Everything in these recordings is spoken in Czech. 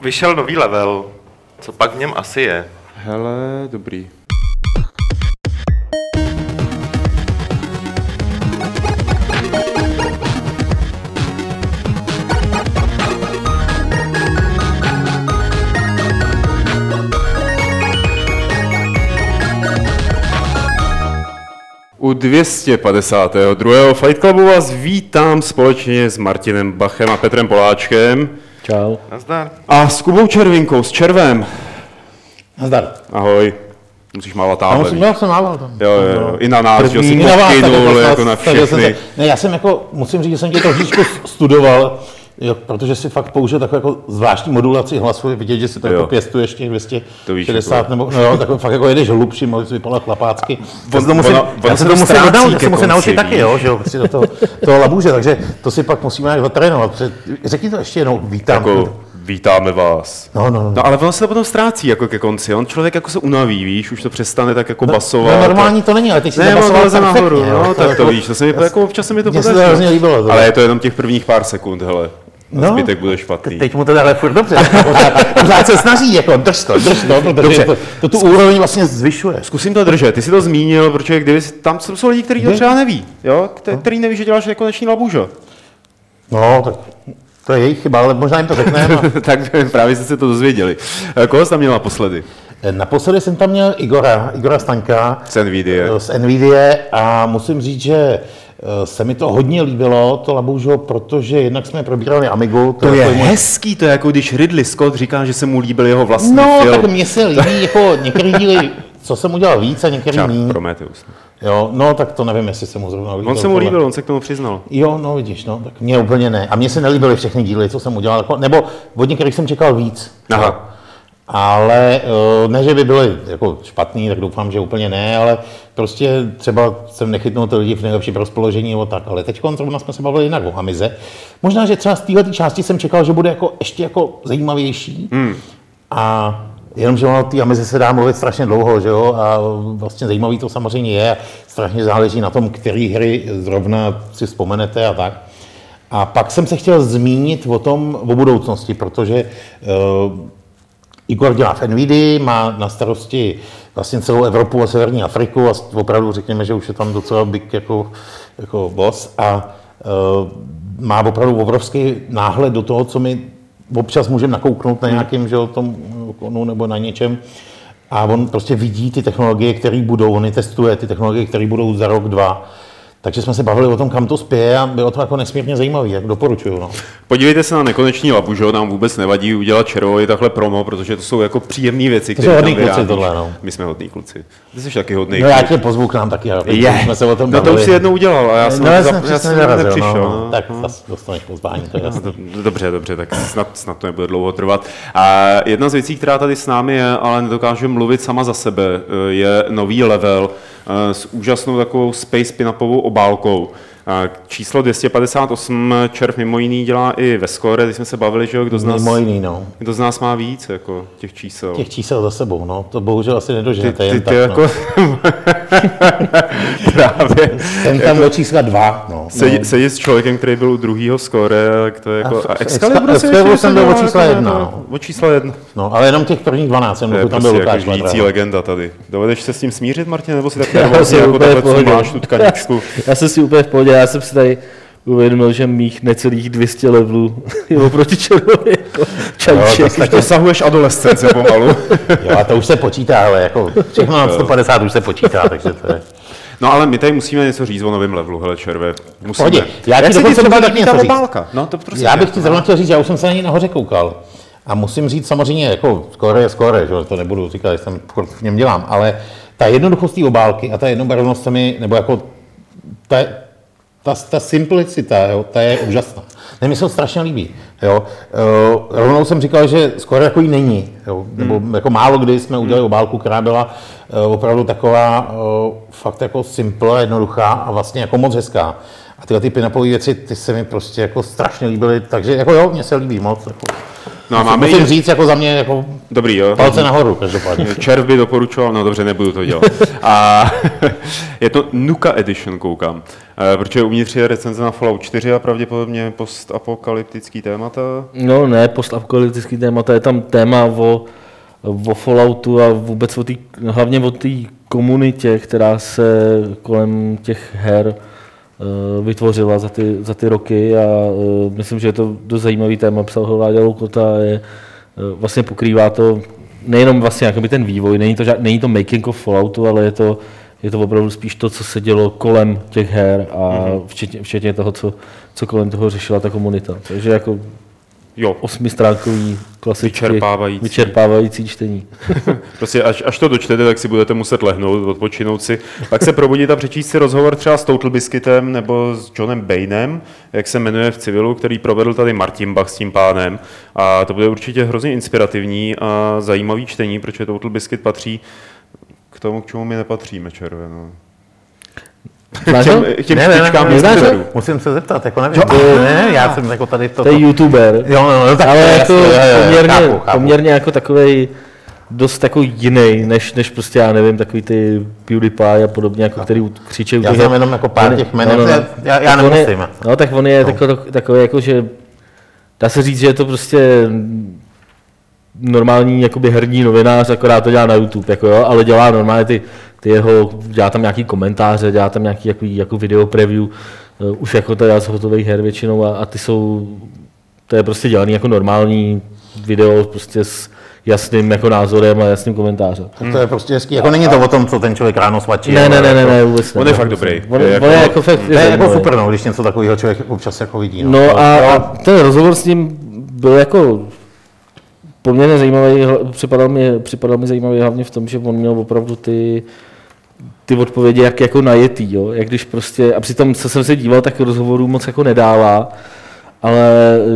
Vyšel nový level. Co pak v něm asi je? Hele, dobrý. U 252. Fight Clubu vás vítám společně s Martinem Bachem a Petrem Poláčkem Čau. Nazdar. a s Kubou Červinkou, s Červem. Nazdar. Ahoj. Musíš mávat táhle. musím, já jsem mával tam. Jo, jo, jo. I na nás, že První- jsi I na vás, tak jako na jsem všechny. se- Ne, já jsem jako, musím říct, že jsem tě trošičku studoval, jo, protože si fakt použil takovou jako zvláštní modulaci hlasu, je vidět, že si to jako pěstuješ těch To víš, 260, jako- nebo, no jo, tak fakt jako jedeš hlubší, mohli si vypadat chlapácky. Já On- to musím, ono- já se to to musím, naučit, já se musím naučit taky, jo, že jo, prostě do toho, toho labuže, takže to si pak musíme nějak zatrénovat. Řekni to ještě jednou, vítám. Jako, vítáme vás. No, no, no. No ale ono se to potom ztrácí jako ke konci. On člověk jako se unaví, víš, už to přestane tak jako basovat. No, normální to není, ale teď si Ne, on zabasoval leze nahoru, no, tak to víš, to se mi jako občas se mi to to to. Ale je to jenom těch prvních pár sekund, hele. No, zbytek bude špatný. Teď mu to dále furt dobře. Pořád, se snaží, jako drž to, drž to, protože Dobře. to, to, tu úroveň vlastně zvyšuje. Zkusím to držet. Ty jsi to zmínil, protože kdyby tam jsou lidi, kteří to třeba neví, jo? Kte- který neví, že děláš jako noční labužo. No, tak to je jejich chyba, ale možná jim to řekneme. tak právě jste se to dozvěděli. Eh, Koho jsi tam měl naposledy? Naposledy jsem tam měl Igora, Igora Staňka Z NVIDIA. z NVIDIA a musím říct, že eh, se mi to hodně líbilo, to Labužo, protože jednak jsme probírali Amigu. To je takový můj- hezký, to je jako když Ridley Scott říká, že se mu líbil jeho vlastní No, film. tak mně se líbí, jako některý díly, co jsem udělal víc a některý méně. Prometheus. Jo, no tak to nevím, jestli se mu zrovna líbil. On se mu líbil, on se k tomu přiznal. Jo, no vidíš, no, tak mě úplně ne. A mně se nelíbily všechny díly, co jsem udělal, jako, nebo od některých jsem čekal víc. Aha. Jo. Ale eh, ne, že by byly jako špatný, tak doufám, že úplně ne, ale prostě třeba jsem nechytnul ty lidi v nejlepším rozpoložení nebo tak. Ale teď zrovna jsme se bavili jinak o Amize. Možná, že třeba z téhle části jsem čekal, že bude jako ještě jako zajímavější. Hmm. A jenomže ono o té Amize se dá mluvit strašně dlouho, že jo? A vlastně zajímavý to samozřejmě je. Strašně záleží na tom, které hry zrovna si vzpomenete a tak. A pak jsem se chtěl zmínit o tom, o budoucnosti, protože uh, Igor dělá v NVIDII, má na starosti vlastně celou Evropu a Severní Afriku a opravdu řekněme, že už je tam docela big jako, jako boss a uh, má opravdu obrovský náhled do toho, co my občas můžeme nakouknout na nějakém že, tom konu nebo na něčem. A on prostě vidí ty technologie, které budou, on je testuje, ty technologie, které budou za rok, dva. Takže jsme se bavili o tom, kam to spěje a bylo to jako nesmírně zajímavé, jak doporučuju. No. Podívejte se na nekoneční labužo, nám vůbec nevadí udělat červovi takhle promo, protože to jsou jako příjemné věci, které jsou tam hodný kluci vyrábíš. tohle, no. My jsme hodní kluci. Ty jsi taky hodný No já tě pozvu k nám taky, ale Je. jsme se o tom no to bavili. už si jednou udělal a já jsem, no, já jsem já jsem nerazil, nepřišel. no, no. Tak zas dostaneš pozvání, to je jasné. Do- Dobře, dobře, tak snad, snad to nebude dlouho trvat. A jedna z věcí, která tady s námi je, ale nedokáže mluvit sama za sebe, je nový level eh, s úžasnou takovou space pin-upovou obálkou. Číslo 258 červ mimo jiný dělá i ve score, když jsme se bavili, že jo, kdo z nás, Mimo jiný, no. kdo z nás má víc jako těch čísel. Těch čísel za sebou, no. To bohužel asi ty, nedoženete ty, jen ty tak, jako no. právě Jsem tam do čísla dva, no. sedí, sedí s člověkem, který byl u druhého tak to je jako... A v Excalibur ještě jsem byl o čísle jako- jedna, no. O čísle jedna. no. ale jenom těch prvních 12, jsem To tam prostě byl jako Lukáš žijící Madra. legenda tady. Dovedeš se s tím smířit, Martin, nebo si tak jsem jako takhle pohodě. máš tu tkaničku? Já jsem si úplně v pohodě, já jsem si tady uvědomil, že mých necelých 200 levelů je oproti červovi jako čajček. to, tak, Dosahuješ adolescence pomalu. jo, a to už se počítá, ale jako všechno na 150 už se počítá, takže to je... No ale my tady musíme něco říct o novém levelu, hele červe. Musíme. Pohodě. Já ti dokonce můžu taky něco říct. obálka? No to prostě Já bych ti zrovna chtěl říct, já už jsem se na ní nahoře koukal. A musím říct samozřejmě, jako skóre je skóre, že jo, to nebudu říkat, že jsem v něm dělám, ale ta jednoduchost té obálky a ta jednobarevnost se mi, nebo jako ta, ta, ta simplicita, jo, ta je úžasná. Ne, mi se to strašně líbí. Jo. Uh, rovnou jsem říkal, že skoro jako jí není. Jo. Nebo Hmm. jako málo kdy jsme udělali obálku, která byla uh, opravdu taková uh, fakt jako simple, jednoduchá a vlastně jako moc hezká. A tyhle ty pinapové věci, ty se mi prostě jako strašně líbily, takže jako jo, mně se líbí moc. Jako. No a máme Musím i... říct jako za mě jako Dobrý, jo. palce nahoru každopádně. Červ by doporučoval, no dobře, nebudu to dělat. A je to Nuka Edition, koukám. Eh, Protože uvnitř je recenze na Fallout 4 a pravděpodobně postapokalyptický témata. No ne, postapokalyptický téma, to je tam téma o, o Falloutu a vůbec o tý, hlavně o té komunitě, která se kolem těch her vytvořila za ty, za ty roky a eh, myslím, že je to dost zajímavý téma, psal ho Láďa Loukota, je, eh, vlastně pokrývá to nejenom vlastně jakoby ten vývoj, není to, žád, není to making of Falloutu, ale je to, je to opravdu spíš to, co se dělo kolem těch her a mm-hmm. včetně, včetně toho, co, co kolem toho řešila ta komunita. Takže jako Jo, osmistránkový klasický Vyčerpávající. vyčerpávající čtení. prostě až, až to dočtete, tak si budete muset lehnout, odpočinout si. Pak se probudit a přečíst si rozhovor třeba s Total Biscuitem nebo s Johnem Bainem, jak se jmenuje v civilu, který provedl tady Martin Bach s tím pánem. A to bude určitě hrozně inspirativní a zajímavý čtení, protože Total Biscuit patří k tomu, k čemu my nepatříme, červe. No. Znáš? K těm Ne, ne, ne, ne, ne, musím se zeptat, jako nevím. Jo. Ne, ne, já jsem jako tady to... To je youtuber. Jo, no, no, tak ale to je jako jasný, poměrně, chápu, chápu. poměrně jako takovej dost takový jiný, než, než prostě já nevím, takový ty PewDiePie a podobně, jako který křičí. Já znám jenom jako pár těch jmen, já- já- já Tak on je- nemusím. No, tak on je no. takový, takový jako, že dá se říct, že je to prostě normální jakoby herní novinář, akorát to dělá na YouTube, jako jo, ale dělá normálně ty, ty jeho, dělá tam nějaký komentáře, dělá tam nějaký jako, jako video preview, uh, už jako teda z hotových her většinou a, a ty jsou, to je prostě dělaný jako normální video prostě s jasným jako názorem a jasným komentářem. Tak to je prostě hezký. Jako není to o tom, co ten člověk ráno svačí. Ne, ne, ne, ne, jako- ne, vůbec ne. On je fakt dobrý. On, Je jako- on je jako fakt, To je jako zajímavý. super, no, když něco takového člověk občas jako vidí. No, No a, a ten rozhovor s ním byl jako poměrně zajímavý, připadal mi, připadal mi zajímavý hlavně v tom, že on měl opravdu ty, ty odpovědi jak jako najetý, jo? jak když prostě, a přitom, co jsem se díval, tak rozhovorů moc jako nedává, ale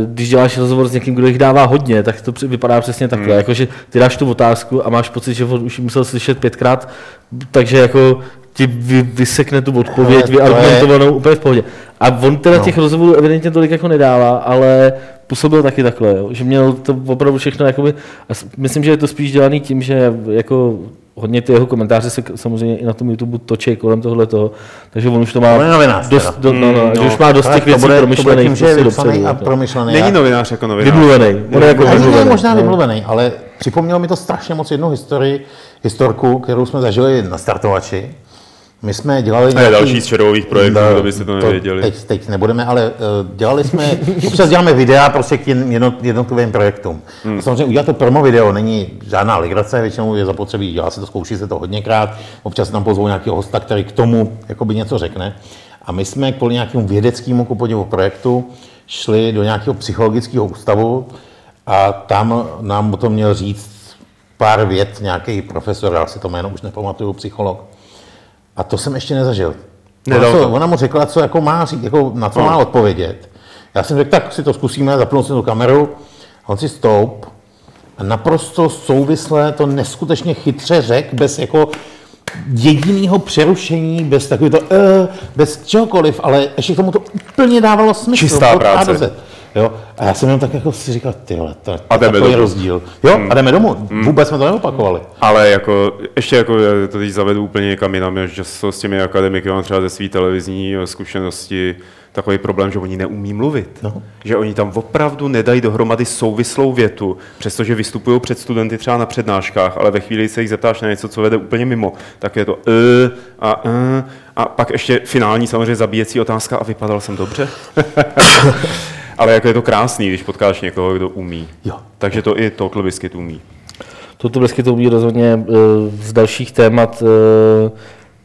když děláš rozhovor s někým, kdo jich dává hodně, tak to vypadá přesně takhle, hmm. jako že ty dáš tu otázku a máš pocit, že on už musel slyšet pětkrát, takže jako ti vy, vysekne tu odpověď, to je- vyargumentovanou úplně v pohodě. A on teda no. těch rozhovorů evidentně tolik jako nedává, ale působil taky takhle, jo? že měl to opravdu všechno, jakoby, a myslím, že je to spíš dělaný tím, že jako hodně ty jeho komentáře se samozřejmě i na tom YouTube točí kolem tohle toho, takže on už to má On je novinář dost, do, no, no, Mm, že no. už má dost těch věcí bude, to bude promyšlených tím, že je prostě vypsaný dopředu, a jako. promyšlený. Není novinář jako novinář. Vymluvený. On je jako vymluvený. možná no. vymluvený, ale připomnělo mi to strašně moc jednu historii, historku, kterou jsme zažili na startovači. My jsme dělali je další z čerových projektů, No, kdo byste to nevěděli. Teď, teď nebudeme, ale uh, dělali jsme, občas děláme videa prostě k jen- jednot- jednotlivým projektům. Hmm. A samozřejmě udělat to promo video není žádná legrace, většinou je zapotřebí, dělá se to, zkouší se to hodněkrát, občas tam pozvou nějakého hosta, který k tomu jakoby něco řekne. A my jsme kvůli nějakému vědeckému kupodivu projektu šli do nějakého psychologického ústavu a tam nám o tom měl říct pár vět nějaký profesor, já si to jméno už nepamatuju, psycholog. A to jsem ještě nezažil. Ona, Nedal co, to. ona mu řekla, co jako má říct, jako na co No. má odpovědět. Já jsem řekl, tak si to zkusíme, zapnul jsem tu kameru, on si stoup a naprosto souvisle to neskutečně chytře řek, bez jako jediného přerušení, bez takového to, uh, bez čehokoliv, ale ještě k tomu to úplně dávalo smysl. Čistá A práce. Jo? A já jsem jenom tak jako si říkal, tyhle, to, to A je takový domů. rozdíl. Jo, a jdeme domů. Vůbec jsme to neopakovali. Ale jako, ještě jako já to teď zavedu úplně někam jinam, že jsou s těmi akademiky, mám třeba ze své televizní eh, zkušenosti takový problém, že oni neumí mluvit. No. Že oni tam opravdu nedají dohromady souvislou větu, přestože vystupují před studenty třeba na přednáškách, ale ve chvíli se jich zeptáš na něco, co vede úplně mimo, tak je to e, a e, a pak ještě finální samozřejmě zabíjecí otázka a vypadal jsem dobře. ale jako je to krásný, když potkáš někoho, kdo umí. Jo. Takže to i Total Biscuit umí. Toto blesky to umí rozhodně eh, z dalších témat, eh,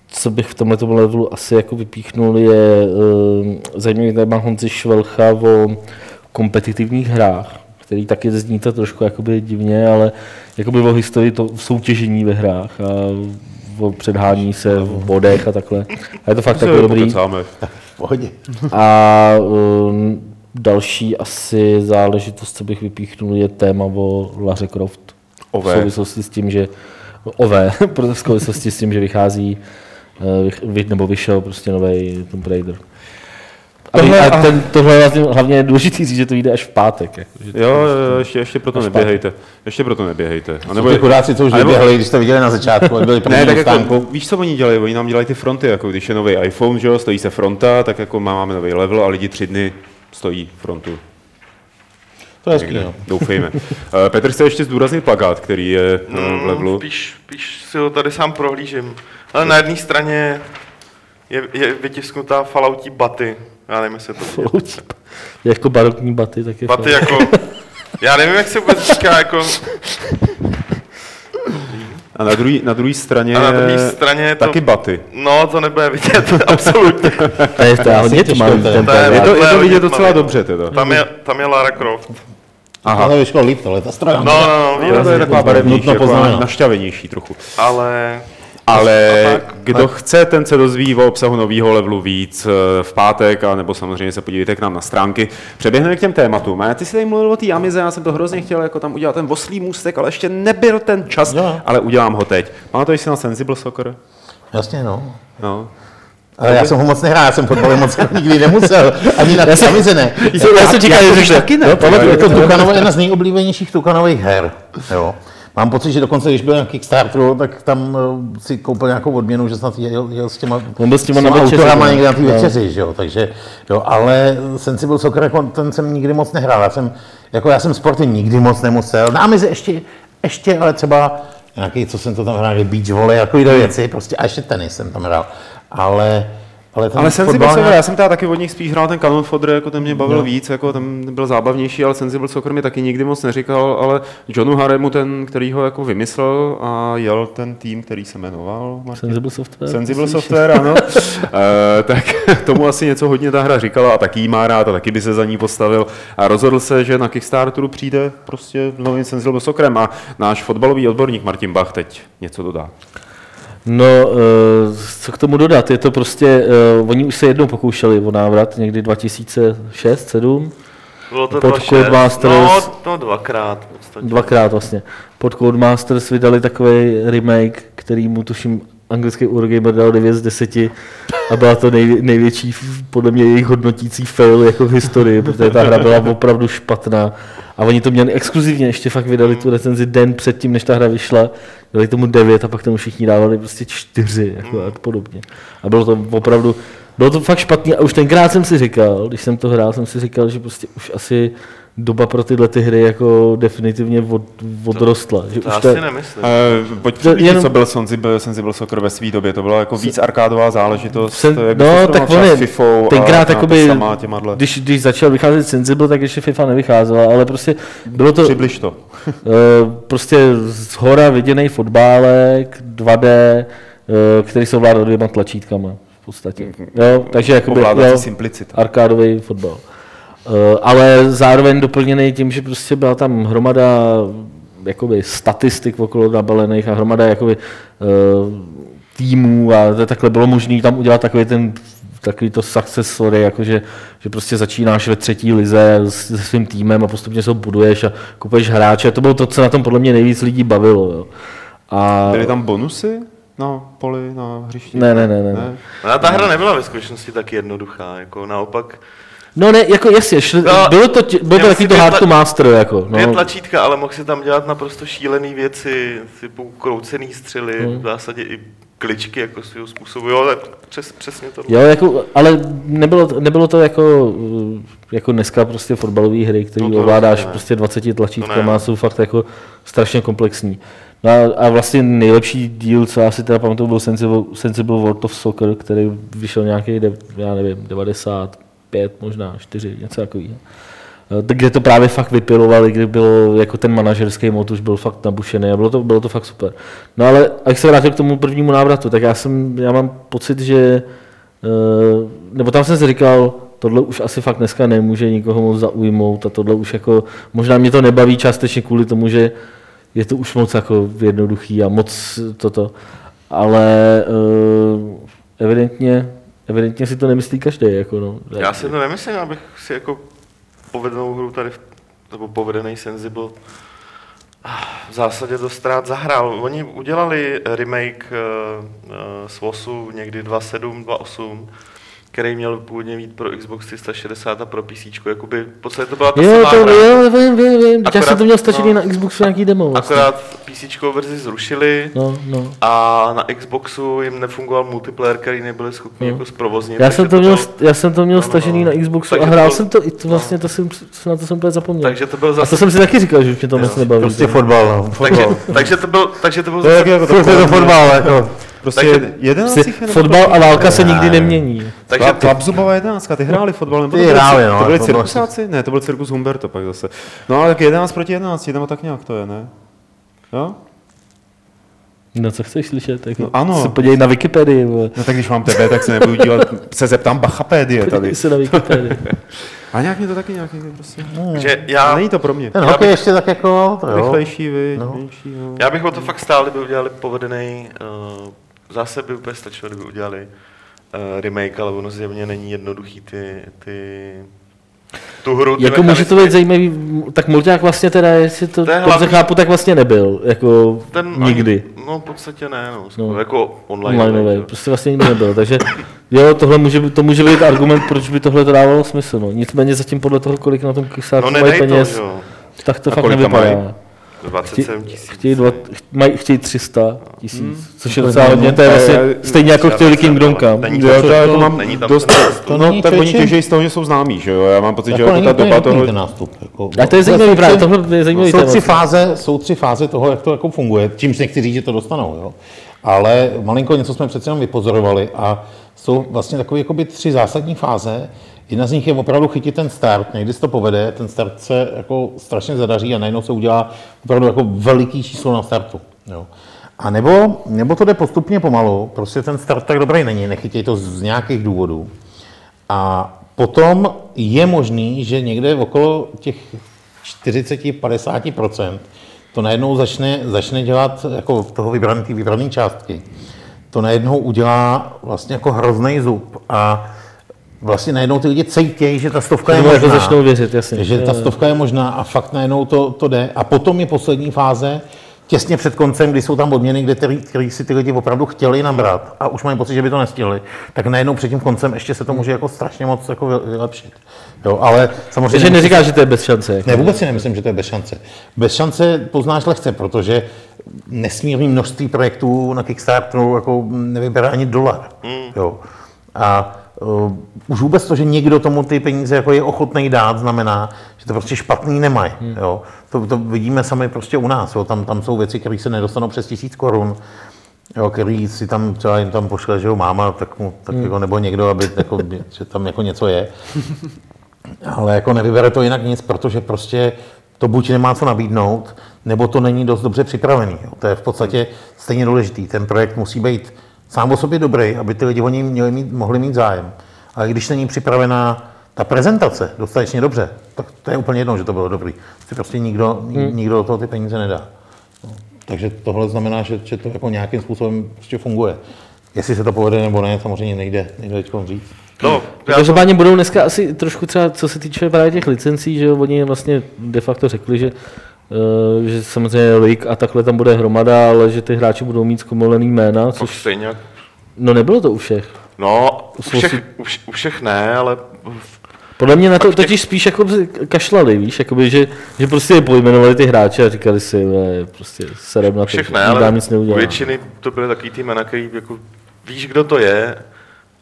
co bych v tomto levelu asi jako vypíchnul, je eh, zajímavý téma Honzi Švelcha o kompetitivních hrách, který taky zní to trošku jakoby divně, ale jakoby o historii to soutěžení ve hrách a o předhání se v bodech a takhle. A je to fakt takový dobrý. Pokecáme. Pohodě. A um, další asi záležitost, co bych vypíchnul, je téma o Laře Croft. Ové. V souvislosti s tím, že OV, protože v souvislosti s tím, že vychází, eh, nebo vyšel prostě nový Tomb Raider. tohle, a ten, tohle je vlastně hlavně důležitý říct, že to jde až v pátek. Jako, že Jo, jo, ještě, ještě proto neběhejte. Ještě proto neběhejte. A Nebo ty chudáci, co už a nebo- vyběhli, když to viděli na začátku, byli první Ne, tak stánku. jako, víš, co oni dělají? Oni nám dělají ty fronty, jako když je nový iPhone, že jo, stojí se fronta, tak jako máme nový level a lidi tři dny stojí frontu. To je hezký, Někde, no. doufejme. Eh, Petr chce ještě zdůraznit plakát, který je eh, v No, levelu. spíš, spíš si ho tady sám prohlížím. Ale na jedné straně je, je vytisknutá falautí baty. Já nevím, jestli to vidět. Flouť. Jako barokní baty, tak je Baty jako... Já nevím, jak se vůbec říká, jako... A na druhé na druhý straně, A na druhé straně je to... taky baty. No, to nebude vidět, absolutně. To je, to je hodně tmavý ten To je- Je to, je to vidět docela dobře teda. Tam je, tam je Lara Croft. Aha. Ale vyšlo líp tohle, ta strana. No, no, no, No, to je taková barevnější, Nutno jako poznamenat. našťavenější trochu. Ale... Ale A tak- kdo chce, ten se dozví o obsahu nového levelu víc eh, v pátek, a nebo samozřejmě se podívejte k nám na stránky. Přeběhneme k těm tématům. A ty jsi tady mluvil o té Amize, já jsem to hrozně chtěl jako tam udělat ten oslý můstek, ale ještě nebyl ten čas, Jo. ale udělám ho teď. Pamatuješ si na Sensible Soccer? Jasně, no. No. Ale já jsem ho moc nehrál, já jsem fotbal moc nikdy nemusel, ani na Amize ne. Já jsem čekal, že taky ne. Jo, pamatuju, jako Tukanova je jedna z nejoblíbenějších Tukanových her. Jo. Mám pocit, že dokonce, když byl na Kickstarteru, tak tam eh, si koupil nějakou odměnu, že snad jel, jel s těma, On byl s těma na těma večeři, autorama no. někde na té večeři, že jo, takže, jo, ale Sensible Soccer, jako ten jsem nikdy moc nehrál, já jsem, jako já jsem sporty nikdy moc nemusel, na Amize ještě, ještě, ale třeba nějaký, co jsem to tam hrál, beach volley, jako Hmm. věci, prostě, a ještě tenis jsem tam hrál, ale, ale ten Ale Sensible fotbal já jsem teda taky od nich spíš hrál ten Cannon Fodder, jako ten mě bavil víc, jako ten byl zábavnější, ale Sensible Soccer mi taky nikdy moc neříkal, ale Johnu Haremu, ten, který ho jako vymyslel a jel ten tým, který se jmenoval, Martin? Sensible Software. Sensible? Software, ano. e, tak tomu asi něco hodně ta hra říkala a taky jí má rád a taky by se za ní postavil. A rozhodl se, že na Kickstarteru přijde prostě novým Sensible Soccerem a náš fotbalový odborník Martin Bach teď něco dodá. No, eh, co k tomu dodat? Je to prostě, uh, oni už se jednou pokoušeli o návrat, někdy 2006, 7 Bylo to Pod 26. Codemasters. No, no, dvakrát. v podstatě. dvakrát vlastně. Pod Codemasters vydali takový remake, který mu tuším anglický Eurogamer dal 9 z 10 a byla to nej, největší, podle mě, jejich hodnotící fail jako v historii, protože ta hra byla opravdu špatná. A oni to měli exkluzivně, ještě fakt vydali tu recenzi den předtím, než ta hra vyšla, dali tomu 9 a pak tomu všichni dávali prostě 4 jako a podobně. A bylo to opravdu, bylo to fakt špatný a už tenkrát jsem si říkal, když jsem to hrál, jsem si říkal, že prostě už asi doba pro tyhle ty hry jako definitivně od, odrostla. Že To už já to, si nemyslím. E, pojď jenom- co byl Sensible, Sensible Soccer ve své době. To byla jako víc arkádová záležitost. Sen, to no, tak on s je, Fifou tenkrát a, jakoby, a sama když, když začal vycházet Sensible, tak ještě FIFA nevycházela, ale prostě bylo to Přibliž to. eh, prostě z hora viděný fotbálek, 2D, eh, který se ovládal dvěma tlačítkama v podstatě. Jo, takže jakoby, jo, simplicita. arkádový fotbal. Eh, ale zároveň doplněný tím, že prostě byla tam hromada jakoby statistik okolo nabalených a hromada jakoby eh, týmů a to takhle bylo možné tam udělat takový ten takový to success story, jakože, že prostě začínáš ve třetí lize s- se svým týmem a postupně se ho buduješ a kupuješ hráče. To bylo to, co na tom podle mě nejvíc lidí bavilo. Jo. A Byly tam bonusy na poli, na hřišti? Ne, ne, ne, ne, ne. Ale ta hra nebyla ve skutečnosti tak jednoduchá, jako naopak No ne, jako jasně, šli, No, bylo to, bylo to takový to dvě hard to master, jako. dvě No. tlačítka, ale mohl si tam dělat naprosto šílené věci, typu kroucený střely, Hmm. v zásadě i kličky jako svého způsobu, jo, tak přes, přesně to. Jo, jako, ale nebylo, to- nebylo to jako, jako dneska prostě fotbalové hry, které No ovládáš ne. prostě 20 To tlačítkama, jsou fakt jako strašně komplexní. No a, a vlastně nejlepší díl, co já si teda pamatuju, byl Sensible, Sensible World of Soccer, který vyšel nějaký, já nevím, 95, možná 4, něco takového. Kde to právě fakt vypilovali, kdy bylo jako ten manažerský mod už byl fakt nabušený a bylo to, bylo to fakt super. No ale jak se vrátil k tomu prvnímu návratu, tak já jsem, já mám pocit, že eh, nebo tam jsem si říkal, tohle už asi fakt dneska nemůže nikoho moc zaujmout a tohle už jako, možná mě to nebaví částečně kvůli tomu, že je to už moc jako jednoduchý a moc toto, ale uh, evidentně, evidentně si to nemyslí každý. Jako no. Já si to nemyslím, abych si jako povedenou hru tady, nebo povedený Sensible v zásadě dost rád zahrál. Oni udělali remake uh, uh, SWOSu někdy 2.7, 2.8, který měl původně mít pro Xbox 360 a pro PC, jakoby v podstatě to byla ta Jo, samá to, hra. jo, vím, vím, vím. Já jsem to měl stačený no. na Xboxu nějaký demo. Vlastně. Akorát PC verzi zrušili No, no. a na Xboxu jim nefungoval multiplayer, který nebyli schopni No. jako zprovoznit. Já takže jsem to měl, bylo- já jsem to měl No, no, stažený no. na Xboxu Takže a to hrál byl- jsem to, i to vlastně, to jsem, na to jsem úplně zapomněl. Takže to byl A to zase... jsem si taky říkal, že už mě to moc nebaví. Prostě fotbal, no. Takže, Fotbal. takže, to byl, takže to byl To je zase... jako to fotbal, jako. Prostě Takže- jedenáct Prostě fotbal a válka se nikdy Ne. nemění. Takže ty, Klapzubová jedenáctka, ty hráli fotbal, nebo Ty to byli, hráli, no, to byli cirkusáci? Ne, to byl cirkus Humberto pak zase. No ale tak 11 proti 11, nebo tak nějak to je, ne? Jo? No co chceš slyšet? Jako, No ano. Se podívej na Wikipedii. vole. No tak když mám tebe, tak se nebudu dívat, se zeptám Bachapédie tady. Podívej se na Wikipedii. A nějak mě to taky nějaký prostě. že A já, není to pro mě. Ten Já hokej bych- ještě tak jako, to jo. Rychlejší, vy, No. menší, jo. já bych o to fakt stál, kdyby udělali povedený... Uh, zase by úplně stačilo, kdyby udělali uh, remake, ale ono zjevně není jednoduchý ty, ty tu hru. Ty jako může to být zajímavý, tak Mulťák vlastně teda, jestli to, To dobře hlavní- chápu, tak vlastně nebyl, jako Ten nikdy. Ani, no v podstatě ne, no, No. jako online. Onlineový, prostě vlastně nikdy nebyl, takže jo, tohle může, to může být argument, proč by tohle to dávalo smysl, no. Nicméně zatím podle toho, kolik na tom No Kickstarteru mají nedej to, peněz, jo. tak to A fakt nevypadá. mají? 27 tisíc. Chtějí, dva, mají, chtějí 300 tisíc, Hmm. což je docela hodně, to je vlastně stejně jako chtěli Kingdom Come. Není to, to jako mám není tam dost, To no, není tak oni těžejí z toho, že jsou známí, že jo? Já mám pocit, že Jako jako ta doba toho... nástup. Jako, A to je zajímavý jsou právě, tři- tohle je zajímavý Jsou téma. tři, fáze, jsou tři fáze toho, jak to jako funguje, čímž nechci říct, že to dostanou, jo. Ale malinko něco jsme přece jenom vypozorovali a jsou vlastně takové jakoby tři zásadní fáze. Jedna z nich je opravdu chytit ten start, někdy se to povede, ten start se jako strašně zadaří a najednou se udělá opravdu jako veliký číslo na startu. Jo. A nebo, nebo to jde postupně pomalu, prostě ten start tak dobrý není, nechytěj to z nějakých důvodů. A potom je možný, že někde okolo těch 40-50% to najednou začne, začne dělat jako toho vybrané, ty vybrané částky. To najednou udělá vlastně jako hrozný zub a vlastně najednou ty lidi cítějí, že ta stovka je možná. začnou věřit, jasně. Že ta stovka je možná a fakt najednou to, to jde. A potom je poslední fáze, těsně před koncem, kdy jsou tam odměny, kde který, který si ty lidi opravdu chtěli nabrat a už mají pocit, že by to nestihli, tak najednou před tím koncem ještě se to může jako strašně moc jako vy- vylepšit. Jo, ale samozřejmě... Takže neříkáš, že to je bez šance. Ne, vůbec si nemyslím, že to je bez šance. Bez šance poznáš lehce, protože nesmírné množství projektů na Kickstarteru jako nevybere ani dolar. Jo. A už vůbec to, že někdo tomu ty peníze jako je ochotný dát, znamená, že to prostě špatný nemají. Jo. To, to, vidíme sami prostě u nás. Jo. Tam, tam jsou věci, které se nedostanou přes tisíc korun. Jo, který si tam třeba jim tam pošle, že jo, máma, tak mu, tak jako, nebo někdo, aby, jako, že tam jako něco je. Ale jako nevybere to jinak nic, protože prostě to buď nemá co nabídnout, nebo to není dost dobře připravený. Jo. To je v podstatě stejně důležitý. Ten projekt musí být sám o sobě dobrý, aby ty lidi o něj měli mít, mohli mít zájem. Ale když není připravená ta prezentace dostatečně dobře, tak to je úplně jedno, že to bylo dobrý. Si prostě nikdo, hmm. nikdo do toho ty peníze nedá. No. Takže tohle znamená, že, že to jako nějakým způsobem prostě funguje. Jestli se to povede nebo ne, samozřejmě nejde, nejde teď říct. No, já Každopádně budou dneska asi trošku třeba, co se týče právě těch licencí, že oni vlastně de facto řekli, že, že samozřejmě lig a takhle tam bude hromada, ale že ty hráči budou mít zkomolený jména, což což, stejně no nebylo to u všech. No, u všech, si- u, vš, u všech ne, ale Podle mě na to Tak těch- totiž spíš jako kašlali, víš, jakoby, že, že prostě pojmenovali ty hráče a říkali si, "Vole, prostě serem na u to, všech že ne, ale nic u neudělá. většiny to byly takový ty jména, který jako víš, kdo to je,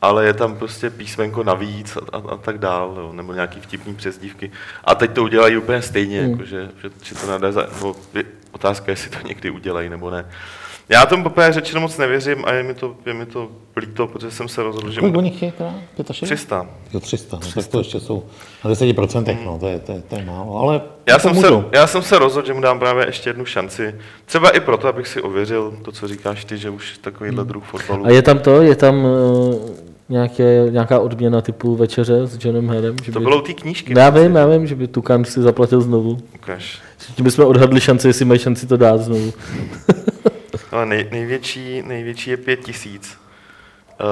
ale je tam prostě písmenko navíc a, a, a tak dál, jo, nebo nějaký vtipný přezdívky. A teď to udělají úplně stejně, Hmm. jako, že, že, že to nadá za, no, je otázka, jestli to někdy udělají nebo ne. Já tomu poprvé řečeno moc nevěřím a je mi to, je mi to líto, protože jsem se rozhodl, že Kolik mu oni chtějí teda? 65? 300. Jo, 300, no, tak to ještě jsou na 10%, no, to je, to je, to je málo, ale Já jsem, se, já jsem se rozhodl, že mu dám právě ještě jednu šanci. Třeba i proto, abych si ověřil to, co říkáš ty, že už takovýhle druh fotbalu. A je tam to, je tam uh, nějaké, nějaká odměna typu večeře s Johnem Herem? Že To by... bylo u té knížky. Já vím, já vím, že by Tukan si zaplatil znovu. Ukaž. Tím bychom odhadli šanci, jestli mají šanci to dát znovu. Ale nej, největší, největší je pět tisíc.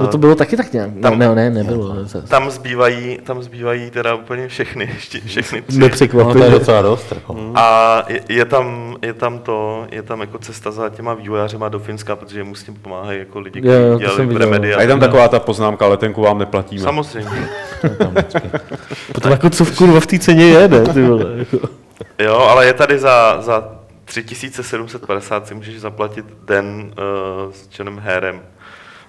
No to bylo taky tak nějak. Tam- ne, ne, nebylo. Tam zbývají, tam zbývají teda úplně všechny, ještě, všechny tři. No to je docela dost. Jako. A je, je, tam, je tam to, je tam jako cesta za těma vývojářema do Finska, protože mu s tím pomáhají jako lidi, Jo, jo, kteří to jsem dělali. Remedy. A je tam taková ta poznámka, letenku vám neplatíme. Samozřejmě. Potom jako co v kurva v té ceně je, ne? Ty vole, jako. Jo, ale je tady za, za 3750 si můžeš zaplatit den uh, s Johnem Harem.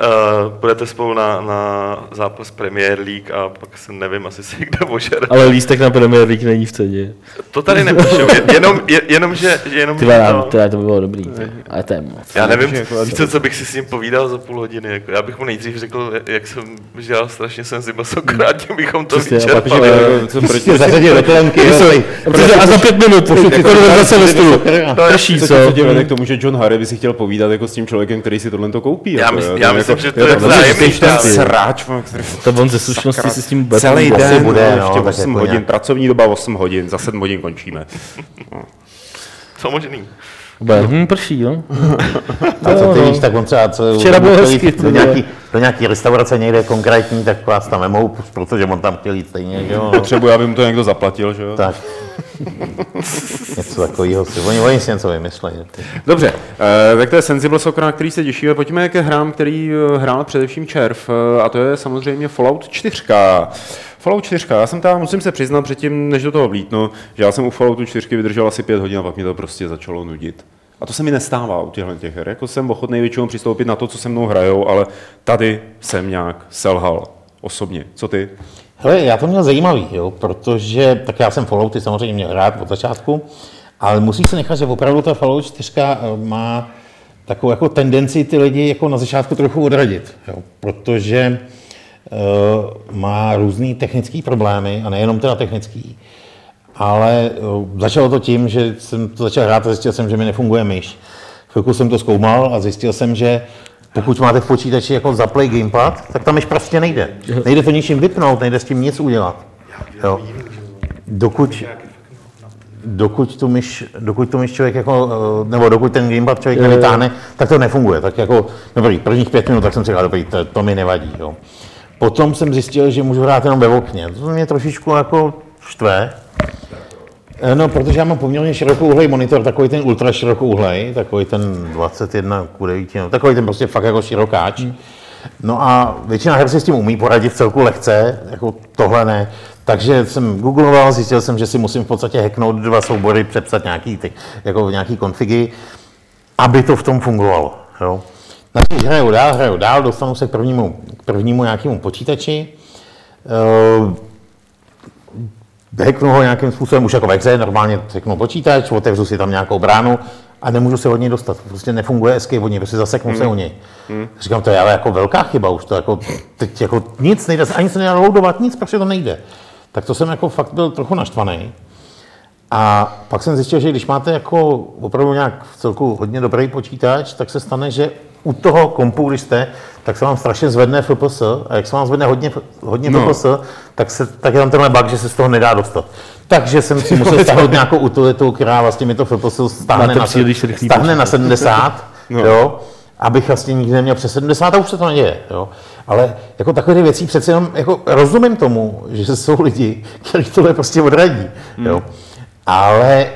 uh, budete spolu na, na zápas Premier League a pak se nevím, asi si kde ožere. Ale lístek na Premier League není v ceně. To tady nepíšou, je- jenom, je, jenom že, jenom, Ty že vole, to, to, to by bylo dobrý. ty. Ale to je moc. já nevím, jako- víš co, co bych si s ním povídal za půl hodiny. Jako, já bych mu nejdřív řekl, jak jsem žil strašně jsem si masokrát, tím bychom to Přesně, vyčerpali. Co proti do a za pět minut, konverzace ve stolu. Prší, co, co? tě vede k tomu, že John Harry by si chtěl povídat jako s tím člověkem, který si tohle to koupí. Já jako, myslím, jako, že to jo, je tak vzájemný ten sráč, To on ze slušnosti si s tím bude Celý den, bude, no, ještě tak 8 jako hodin, nějak. pracovní doba 8 hodin, za 7 hodin končíme. Co možný? Bude, hm, prší, jo. A co ty Jo, víš, tak on třeba co, Včera bylo hezky, do nějaký, do nějaký restaurace někde konkrétní, tak vás tam vemou, protože on tam chtěl jít stejně, že jo. No. Potřebuji, aby mu to někdo zaplatil, že jo? Tak. něco takového si, oni, oni si něco vymyslejí. Dobře, eh, tak to je Sensible Soccer, na který se těšíme. Pojďme ke hrám, který eh, hrál především Červ, eh, a to je samozřejmě Fallout 4. Fallout 4, já jsem tam, musím se přiznat předtím, než do toho vlítnu, že já jsem u Falloutu 4 vydržel asi 5 hodin a pak mě to prostě začalo nudit. A to se mi nestává u těchto těch her. Jako jsem ochotný většinou přistoupit na to, co se mnou hrajou, ale tady jsem nějak selhal osobně. Co ty? Hele, já to měl zajímavý, jo, protože, tak já jsem Fallouty samozřejmě měl rád od začátku, ale musí se nechat, že opravdu ta Fallout 4 má takovou jako tendenci ty lidi jako na začátku trochu odradit, jo, protože má různý technické problémy, a nejenom teda technický, ale uh, začalo to tím, že jsem to začal hrát a zjistil jsem, že mi nefunguje myš. Chvilku jsem to zkoumal a zjistil jsem, že pokud máte v počítači jako zaplay gamepad, tak tam myš prostě nejde. Nejde to ničím vypnout, nejde s tím nic udělat. Jo. Dokud, dokud tu myš, dokud tu myš člověk jako, eh, nebo dokud ten gamepad člověk nevytáhne, tak to nefunguje. Tak jako, dobrý, prvních pět minut, tak jsem si říkal, dobrý, to, to mi nevadí. Jo. Potom jsem zjistil, že můžu hrát jenom ve okně. To mě trošičku jako štve, Eh, No, protože já mám poměrně širokouhlej monitor, takový ten ultra širokouhlej, takový ten 21 k 9, no, takový ten prostě fakt jako širokáč. No a většina her si s tím umí poradit celku lehce, jako tohle ne. Takže jsem googloval, zjistil jsem, že si musím v podstatě hacknout dva soubory, přepsat nějaký, ty, jako nějaký konfigy, aby to v tom fungovalo. Jo. Takže hraju dál, hraju dál, dostanu se k prvnímu, k prvnímu nějakému počítači. Eh, hacknu ho nějakým způsobem, už jako ve hře, normálně řeknu počítač, otevřu si tam nějakou bránu a nemůžu se od něj dostat. Prostě nefunguje escape od něj, prostě zaseknu hmm. se u něj. Hmm. Říkám, to je ale jako velká chyba už, to jako, teď jako nic nejde, ani se nedá loadovat, nic, prostě to nejde. Tak to jsem jako fakt byl trochu naštvaný. A pak jsem zjistil, že když máte jako opravdu nějak v celku hodně dobrý počítač, tak se stane, že u toho kompu, když jste, tak se vám strašně zvedne FPS a jak se vám zvedne hodně, hodně No. FPS, tak, se, tak je tam tenhle bug, že se z toho nedá dostat. Takže jsem si musel stáhnout nějakou utilitu, která vlastně mi to FPS stáhne, na, stáhne na 70, No. jo, abych vlastně nikdy neměl přes 70 a už se to neděje. Jo. Ale jako takové věcí přece jenom jako rozumím tomu, že jsou lidi, kteří tohle prostě odradí. Hmm. Jo. Ale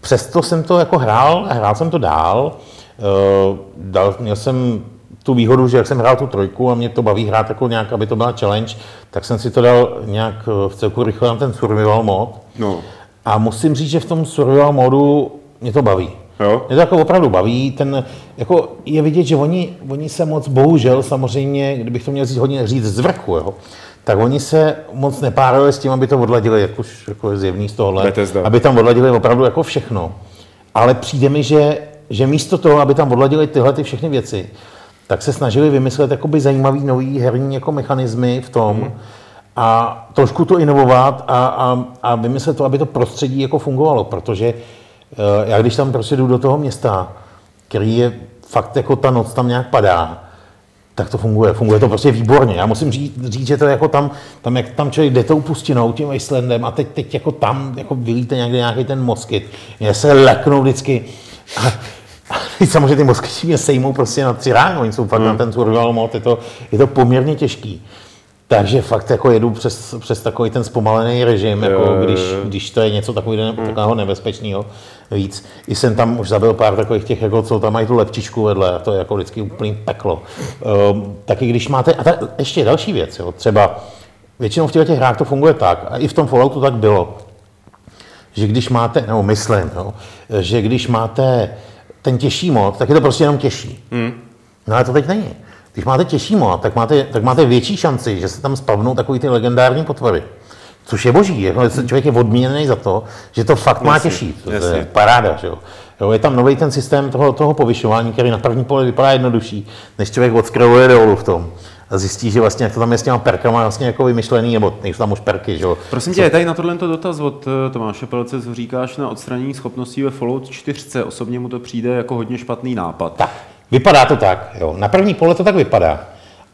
přesto jsem to jako hrál, a hrál jsem to dál. Uh, dal, měl jsem tu výhodu, že jak jsem hrál tu trojku a mě to baví hrát jako nějak, aby to byla challenge, tak jsem si to dal nějak eh, v celku rychle na ten survival mod. No. A musím říct, že v tom survival modu mě to baví. Jo? Mě to jako opravdu baví. Ten, jako je vidět, že oni, oni se moc, bohužel samozřejmě, kdybych to měl říct hodně říct z vrchu, jo, tak oni se moc nepárali s tím, aby to odladili, jak už jako je zjevný z tohohle, Bethesda. aby tam odladili opravdu jako všechno. Ale přijde mi, že, že místo toho, aby tam odladili tyhle ty všechny věci, tak se snažili vymyslet jakoby zajímavý nový herní jako mechanismy v tom Hmm. a trošku to inovovat a, a, a vymyslet to, aby to prostředí jako fungovalo, protože eh, já když tam prostě jdu do toho města, který je fakt jako ta noc tam nějak padá, tak to funguje. Funguje to prostě výborně. Já musím říct, říct že to je jako tam, tam, jak tam člověk jde tou pustinou, tím Icelandem a teď, teď jako tam jako vylíte někde nějaký ten moskyt. Mě se leknou vždycky. A, a Samozřejmě ty moskyči mě sejmou prostě na tři ráno, oni jsou fakt hmm. na ten survival mod, je to, je to poměrně těžký. Takže fakt jako jedu přes, přes takový ten zpomalený režim, jako Jo, jo, když, když to je něco takového, takového nebezpečného víc. I jsem tam už zabil pár takových těch, jako, co tam mají tu lepčičku vedle, a to je jako vždycky úplný peklo. Um, taky když máte, a ta, ještě další věc, jo, třeba většinou v těch těch hrách to funguje tak, a i v tom Falloutu tak bylo, že když máte, nebo myslím, jo, že když máte ten těžší mod, tak je to prostě jenom těžší. Hmm. No ale to teď není. Když máte těžší mod, tak máte, tak máte větší šanci, že se tam spavnou takový ty legendární potvory. Což je boží, jako člověk je odměněný za to, že to fakt má Jasně, těžší. To, to je paráda, že jo. jo. Je tam nový ten systém toho, toho povyšování, který na první pohled vypadá jednodušší, než člověk odskroluje dolů v tom. A zjistí, že vlastně, jak to tam je s těma perkama vlastně jako vymyšlený, nebo nejsou tam už perky, že jo. Prosím tě, je tady na tohle dotaz od eh, Tomáše Pelce, co říkáš na odstranění schopností ve Fallout 4. Osobně mu to přijde jako hodně špatný nápad. Tak, vypadá to tak, jo. Na první pohled to tak vypadá.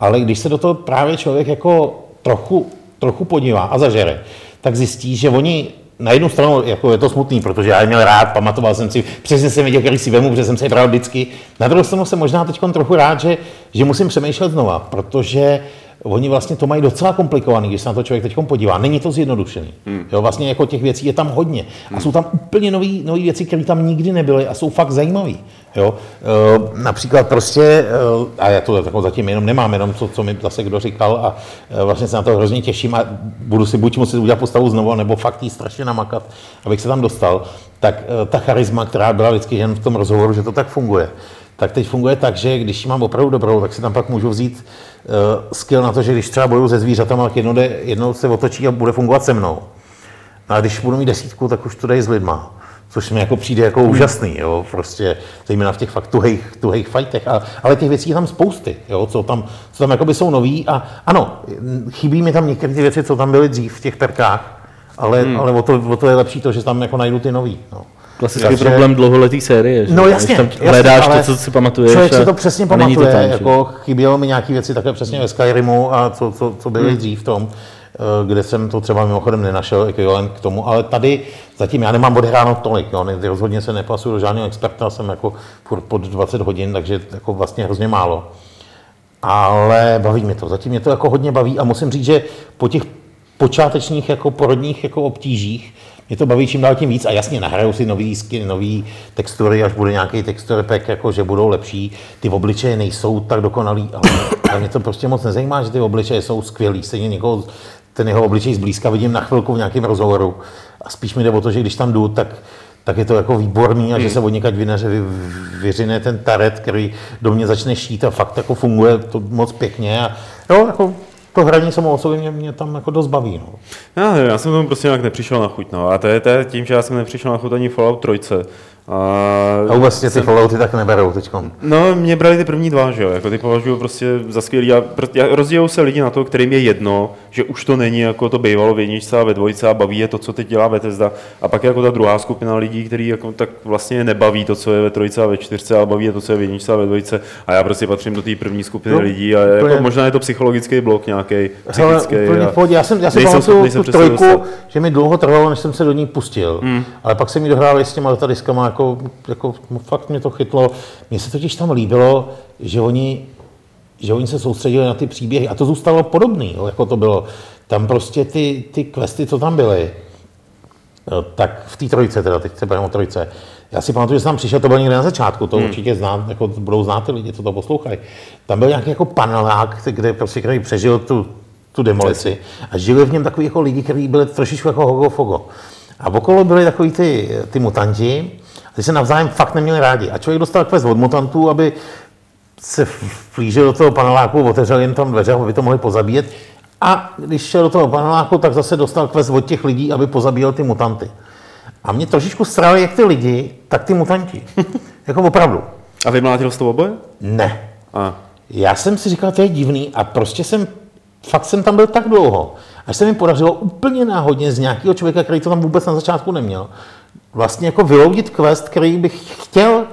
Ale když se do toho právě člověk jako trochu, trochu podívá a zažere, tak zjistí, že oni na jednu stranu jako je to smutný, protože já je měl rád, pamatoval jsem si, přesně jsem věděl, který si vemu, protože jsem se bral vždycky. Na druhou stranu jsem možná teď trochu rád, že, že musím přemýšlet znova, protože oni vlastně to mají docela komplikovaný, když se na to člověk teď podívá. Není to zjednodušený. Hmm. Jo, vlastně jako těch věcí je tam hodně. A jsou tam úplně nové věci, které tam nikdy nebyly a jsou fakt zajímavé. Jo? E, například prostě, e, a já to jako zatím jenom nemám, jenom to, co mi zase kdo říkal a e, vlastně se na to hrozně těším a budu si buď muset udělat postavu znovu, nebo fakt jí strašně namakat, abych se tam dostal, tak ta charisma, která byla vždycky jen v tom rozhovoru, že to tak funguje, tak teď funguje tak, že když ji mám opravdu dobrou, tak si tam pak můžu vzít skill na to, že když třeba bojuju se zvířatama, tak jedno, jde, jedno se otočí a bude fungovat se mnou. No a když budu mít desítku, tak už to dají s lidma. Což mi jako přijde jako úžasný, jo, prostě, zejména v těch fakt tuhých, tuhých fightech, a, ale těch věcí je tam spousty, jo, co tam, co tam jakoby jsou nový a ano, chybí mi tam některé ty věci, co tam byly dřív v těch perkách, ale, hmm. ale o, to, o to je lepší to, že tam jako najdu ty nový, no. Klasický Takže- problém dlouholetý série. Že? No jasně, tam jasně, hledáš ale to, co si pamatuješ. Člověk si to přesně není to pamatuje, tam, jako chybělo mi nějaké věci také přesně ve Skyrimu a co, co, co Hmm. byly dřív v tom, kde jsem to třeba mimochodem nenašel ekvivalent k tomu, ale tady zatím já nemám odehráno tolik, jo, rozhodně se nepasuju do žádného experta, jsem jako furt pod 20 hodin, takže jako vlastně hrozně málo. Ale baví mě to, zatím mě to jako hodně baví a musím říct, že po těch počátečních jako porodních jako obtížích mě to baví čím dál tím víc a jasně nahraju si nový skin, nový textury, až bude nějaký texture pack, jako že budou lepší. Ty obličeje nejsou tak dokonalý, ale, ale mě to prostě moc nezajímá, že ty obličeje jsou skvělý. Stejně někoho, ten jeho obličej zblízka vidím na chvilku v nějakém rozhovoru a spíš mi jde o to, že když tam jdu, tak tak je to jako výborný a že se od někaď vyneře, vy, vyřine ten taret, který do mě začne šít a fakt jako funguje to moc pěkně a jo, jako to hraní samo o sobě mě, mě tam jako dost baví. No. Já, já jsem tomu prostě nějak nepřišel na chuť, no. A to je, to je tím, že já jsem nepřišel na chuť ani Fallout 3. A, A vůbec tě ty Fallouty tak neberou teďkom. No, mě brali ty první dva, že jo, jako ty považuji prostě za skvělý. A rozdělují se lidi na to, kterým je jedno, že už to není jako to bývalo v jedničce a ve dvojce a baví je to, co teď dělá Bethesda. A pak je jako ta druhá skupina lidí, který jako tak vlastně nebaví to, co je ve trojce a ve čtyřce, ale baví je to, co je v jedničce a ve dvojce. A já prostě patřím do té první skupiny No, lidí a úplně. jako, možná je to psychologický blok nějaký, psychický. a. Já, jsem, já pamatuju se tu trojku, dostat. že mi dlouho trvalo, než jsem se do ní pustil. Hmm. Ale pak jsem ji dohrál s těma datadiskama, jako, jako fakt mě to chytlo. Mně se totiž tam líbilo, že oni, že oni se soustředili na ty příběhy a to zůstalo podobný, jo, jako to bylo. Tam prostě ty, ty questy, co tam byly, No, tak v té trojce teda, teď se bavíme o trojce. Já si pamatuju, že jsem tam přišel, to bylo někde na začátku, to hmm. určitě znát, jako budou znát ty lidi, co to poslouchají. Tam byl nějaký jako panelák, kde prostě, který přežil tu, tu demolici a žili v něm takový jako lidi, kteří byli trošičku jako hogo fogo. A okolo byli takový ty, ty mutanti, ty se navzájem fakt neměli rádi. A člověk dostal quest od mutantů, aby se vplížil do toho paneláku, otevřel jim tam dveře, aby to mohli pozabíjet. A když šel do toho paneláku, tak zase dostal quest od těch lidí, aby pozabíjel ty mutanty. A mě trošičku srali jak ty lidi, tak ty mutanti. jako opravdu. A vymlátil jsi to oboje? Ne. A. Já jsem si říkal, to je divný a prostě jsem, fakt jsem tam byl tak dlouho, až se mi podařilo úplně náhodně z nějakého člověka, který to tam vůbec na začátku neměl, vlastně jako vyloudit quest, který bych chtěl,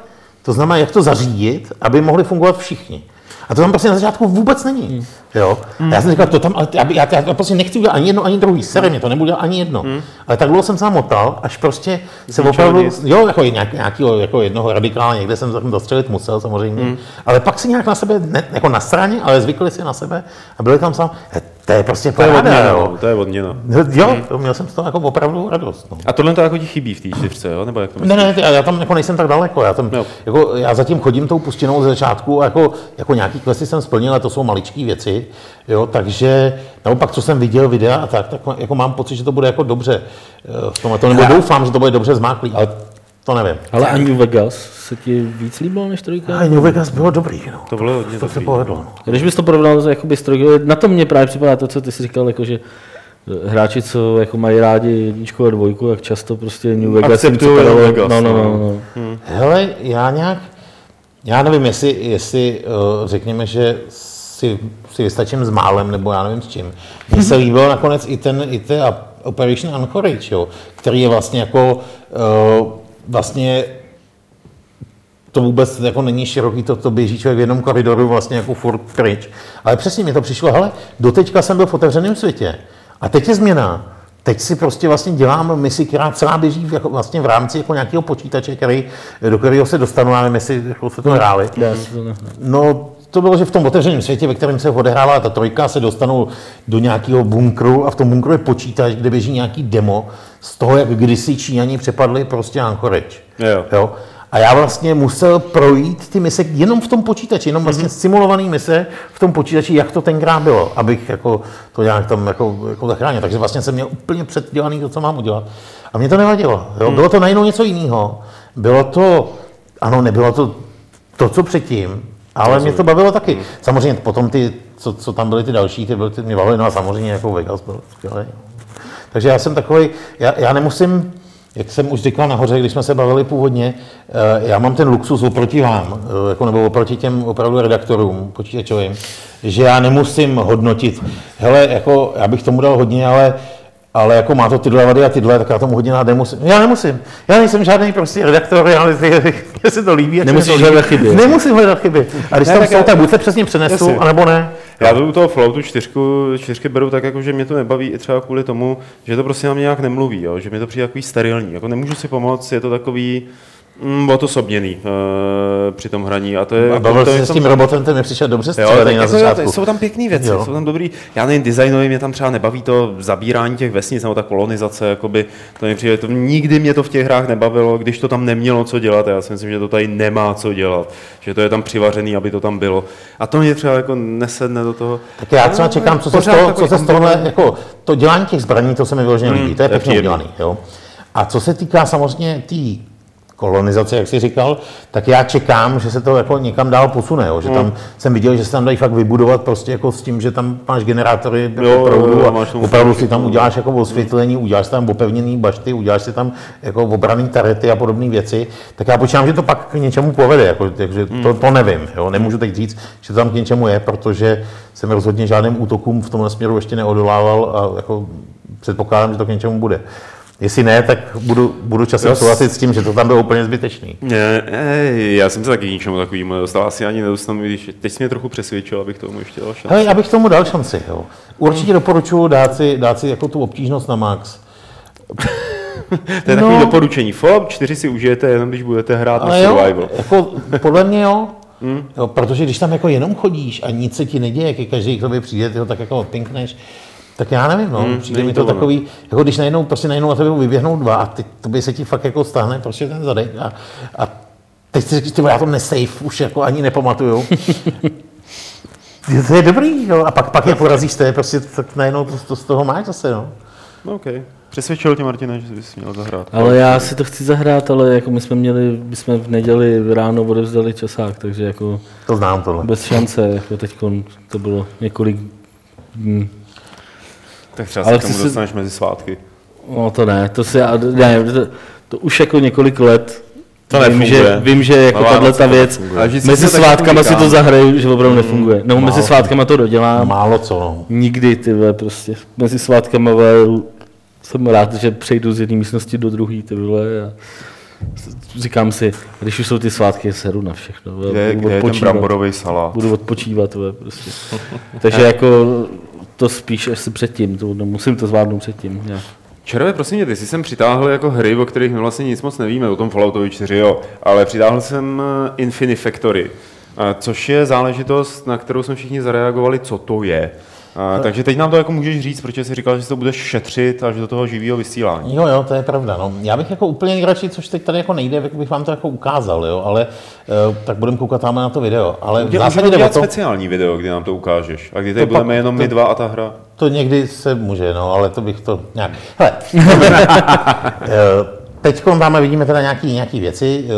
to znamená, jak to zařídit, aby mohli fungovat všichni. A to tam prostě na začátku vůbec není. Jo? Hmm. Já jsem říkal, to tam, ale já, já, já, prostě nechci udělat ani jedno, ani druhý, sere mě to, nebudu dělat ani jedno. Hmm. Ale tak dlouho jsem se motal, až prostě se opravdu, nic. jo, jako nějak, nějakého, jako jednoho radikála, někde jsem zatím dostřelit musel samozřejmě, hmm. ale pak si nějak na sebe, ne, jako na straně, ale zvykli si na sebe a byli tam sám, "He, to je prostě To je paráda, odměna, jo. no, to je odměna. Jo, to měl jsem z toho jako opravdu radost. No. A tohle to jako ti chybí v té čtyřce, jo? Nebo jak to Ne, ne, já, já tam jako nejsem tak daleko, já, tam, jako, já zatím chodím tou pustinou ze začátku a jako, jako nějaký questy jsem splnil, ale to jsou maličké věci, jo, takže naopak, co jsem viděl videa a tak, tak jako mám pocit, že to bude jako dobře eh, v tomhle, to, nebo doufám, že to bude dobře zmáklý, ale to nevím. Ale a New Vegas se ti víc líbilo než trojka? A New Vegas bylo dobrý, no. To bylo hodně to se dobrý. povedlo. No. Když bys to porovnal s- jakoby s trojkou, na to mě právě připadá to, co ty jsi říkal, jako že hráči, co jako mají rádi jedničku a dvojku, jak často prostě New Vegas jim Akceptují připadalo- New Vegas, no, no, no. no, no. Hele, já nějak, já nevím, jestli, jestli uh, řekněme, že si, si vystačím s málem, nebo já nevím s čím. Mně se líbil nakonec i ten, i ten Operation Anchorage, jo, který je vlastně jako, uh, vlastně to vůbec jako není široký, to, to běží člověk v jednom koridoru vlastně jako furt pryč. Ale přesně mi to přišlo, hele, doteďka jsem byl v otevřeném světě a teď je změna. Teď si prostě vlastně dělám misi, která celá běží v, jako vlastně v rámci jako nějakého počítače, který, do kterého se dostanu, nevím, jestli jako se to hráli. No, to bylo, že v tom otevřeném světě, ve kterém se odehrála ta trojka, se dostanou do nějakého bunkru a v tom bunkru je počítač, kde běží nějaký demo z toho, jak kdysi Číňani přepadli prostě Anchorage. Jo. Jo? A já vlastně musel projít ty mise jenom v tom počítači, jenom vlastně simulovaný mise v tom počítači, jak to tenkrát bylo, abych jako to nějak tam jako, jako zachránil. Takže vlastně jsem měl úplně předdělaný to, co mám udělat. A mě to nevadilo. Jo? Bylo to najednou něco jiného. Bylo to, ano, nebylo to to, co předtím, ale mě to bavilo taky. Samozřejmě potom ty, co, co tam byly ty další, ty byly ty, mě bavily, no a samozřejmě jako Vegas byl skvělý. Takže já jsem takový, já, já nemusím, jak jsem už říkal nahoře, když jsme se bavili původně, eh, já mám ten luxus oproti vám, eh, jako nebo oproti těm opravdu redaktorům počítačovým, že já nemusím hodnotit, hele, jako já bych tomu dal hodně, ale ale jako má to tyhle vady a tyhle, tak já tomu hodně dát nemusím. Já nemusím. Já nejsem žádný prostě redaktor, ale mně se to líbí. Nemusíš to líbí. hledat chyby. Nemusím hledat chyby. A když Ne, tam tak jsou, já- tak buď se přesně přenesu, Jasně. anebo ne. Já to u toho floatu čtyřku, čtyřky beru tak, jako, že mě to nebaví i třeba kvůli tomu, že to prostě na mě nějak nemluví, jo? že mi to přijde takový sterilní. Jako nemůžu si pomoct, je to takový mm, odosobněný uh, při tom hraní. A to je, A bavil to jsi s tím tom- robotem, ten mi přišel dobře Jo, střelený tak na jako, začátku. jsou tam pěkné věci, Jo. jsou tam dobrý. Já nevím, designově mě tam třeba nebaví to zabírání těch vesnic nebo ta kolonizace, jakoby, to mi přijde, to nikdy mě to v těch hrách nebavilo, když to tam nemělo co dělat. Já si myslím, že to tady nemá co dělat, že to je tam přivařený, aby to tam bylo. A to mě třeba jako nesedne do toho. Tak já třeba čekám, co se z toho, co se z ambivalent- jako to dělání těch zbraní, to se mi vyloženě líbí, to je pěkně udělaný, jo. A co se týká samozřejmě té kolonizace, jak jsi říkal, tak já čekám, že se to jako někam dál posune, jo? že tam jsem viděl, že se tam dají fakt vybudovat prostě jako s tím, že tam máš generátory jako Jo, jo, proudu jo, a opravdu si tam uděláš jako osvětlení, uděláš tam opevněný bašty, uděláš si tam jako obraný tarety a podobné věci, tak já počítám, že to pak k něčemu povede, jako, takže to, to nevím, jo? nemůžu teď říct, že to tam k něčemu je, protože jsem rozhodně žádným útokům v tomhle směru ještě neodolával a jako předpokládám, že to k něčemu bude. Jestli ne, tak budu, budu časem souhlasit s tím, že to tam bylo úplně zbytečný. Ne, ne, já jsem se taky k ničemu takovému nedostal, asi ani nedostanu, když teď jsi mě trochu přesvědčil, abych tomu ještě dal šanci. Hele, já bych tomu dal šanci. Jo. Určitě doporučuji dát si, dát si jako tu obtížnost na max. To je takový No. doporučení. Fallout 4 si užijete jenom, když budete hrát na Ale jo, survival. jako, podle mě jo. jo. Protože když tam jako jenom chodíš a nic se ti neděje, ke každý k tobě přijde, ty ho tak jako odpinkneš, tak já nevím, no, přijde není mi to, to ono. takový, jako když najednou, prostě najednou na tebe vyběhnou dva a ty, tobě se ti fakt jako stáhne prostě ten zadek a, a teď si říkáš, ty já to nesafe, už jako ani nepamatuju. to je dobrý, jo, a pak, pak je porazíš, to je prostě, tak najednou to, to z toho máš zase, no. No, OK. Přesvědčil tě, Martina, že bys měl zahrát. Ale já si to chci zahrát, ale jako my jsme měli, my jsme v neděli ráno odevzdali časák, takže jako To znám tohle. bez šance, jako teď to bylo několik dní. Tak třeba Ale se k tomu chci si- dostaneš mezi svátky. No to ne, to si já, ne, to, to už jako několik let To vím, nefunguje. že, vím, že jako tahle ta věc, nefunguje. Mezi svátkama si to zahraju, že opravdu nefunguje. No, mezi málo. svátkama to dodělám, Málo co, no. nikdy, ty vole, prostě. Mezi svátkama, vole, jsem rád, že přejdu z jedné místnosti do druhé, ty vole, a říkám si, když už jsou ty svátky, seru na všechno. vole, Kde, budu kde je ten odpočívat. bramborový salát? Budu odpočívat, vole, prostě. Takže jako to spíš asi předtím, to, no, musím to zvládnout předtím. nějak. Červe, prosím tě, ty jsi sem přitáhl jako hry, o kterých my vlastně nic moc nevíme, o tom Falloutovi 4, jo, ale přitáhl jsem eh, Infinifactory, eh, což je záležitost, na kterou jsme všichni zareagovali, co to je. A, takže teď nám to jako můžeš říct, protože jsi říkal, že si to budeš šetřit až do toho živého vysílání. Jo, jo, to je pravda. No. Já bych jako úplně nejradši, což teď tady jako nejde, bych vám to jako ukázal, jo, ale uh, tak budeme koukat tam na to video. Ale v zásadě jde o to, speciální video, kdy nám to ukážeš. A kdy tady To budeme pak- jenom my to- dva a ta hra. to někdy se může, no, ale to bych to nějak... Hele, teď tam vidíme teda nějaký, nějaký věci, eh,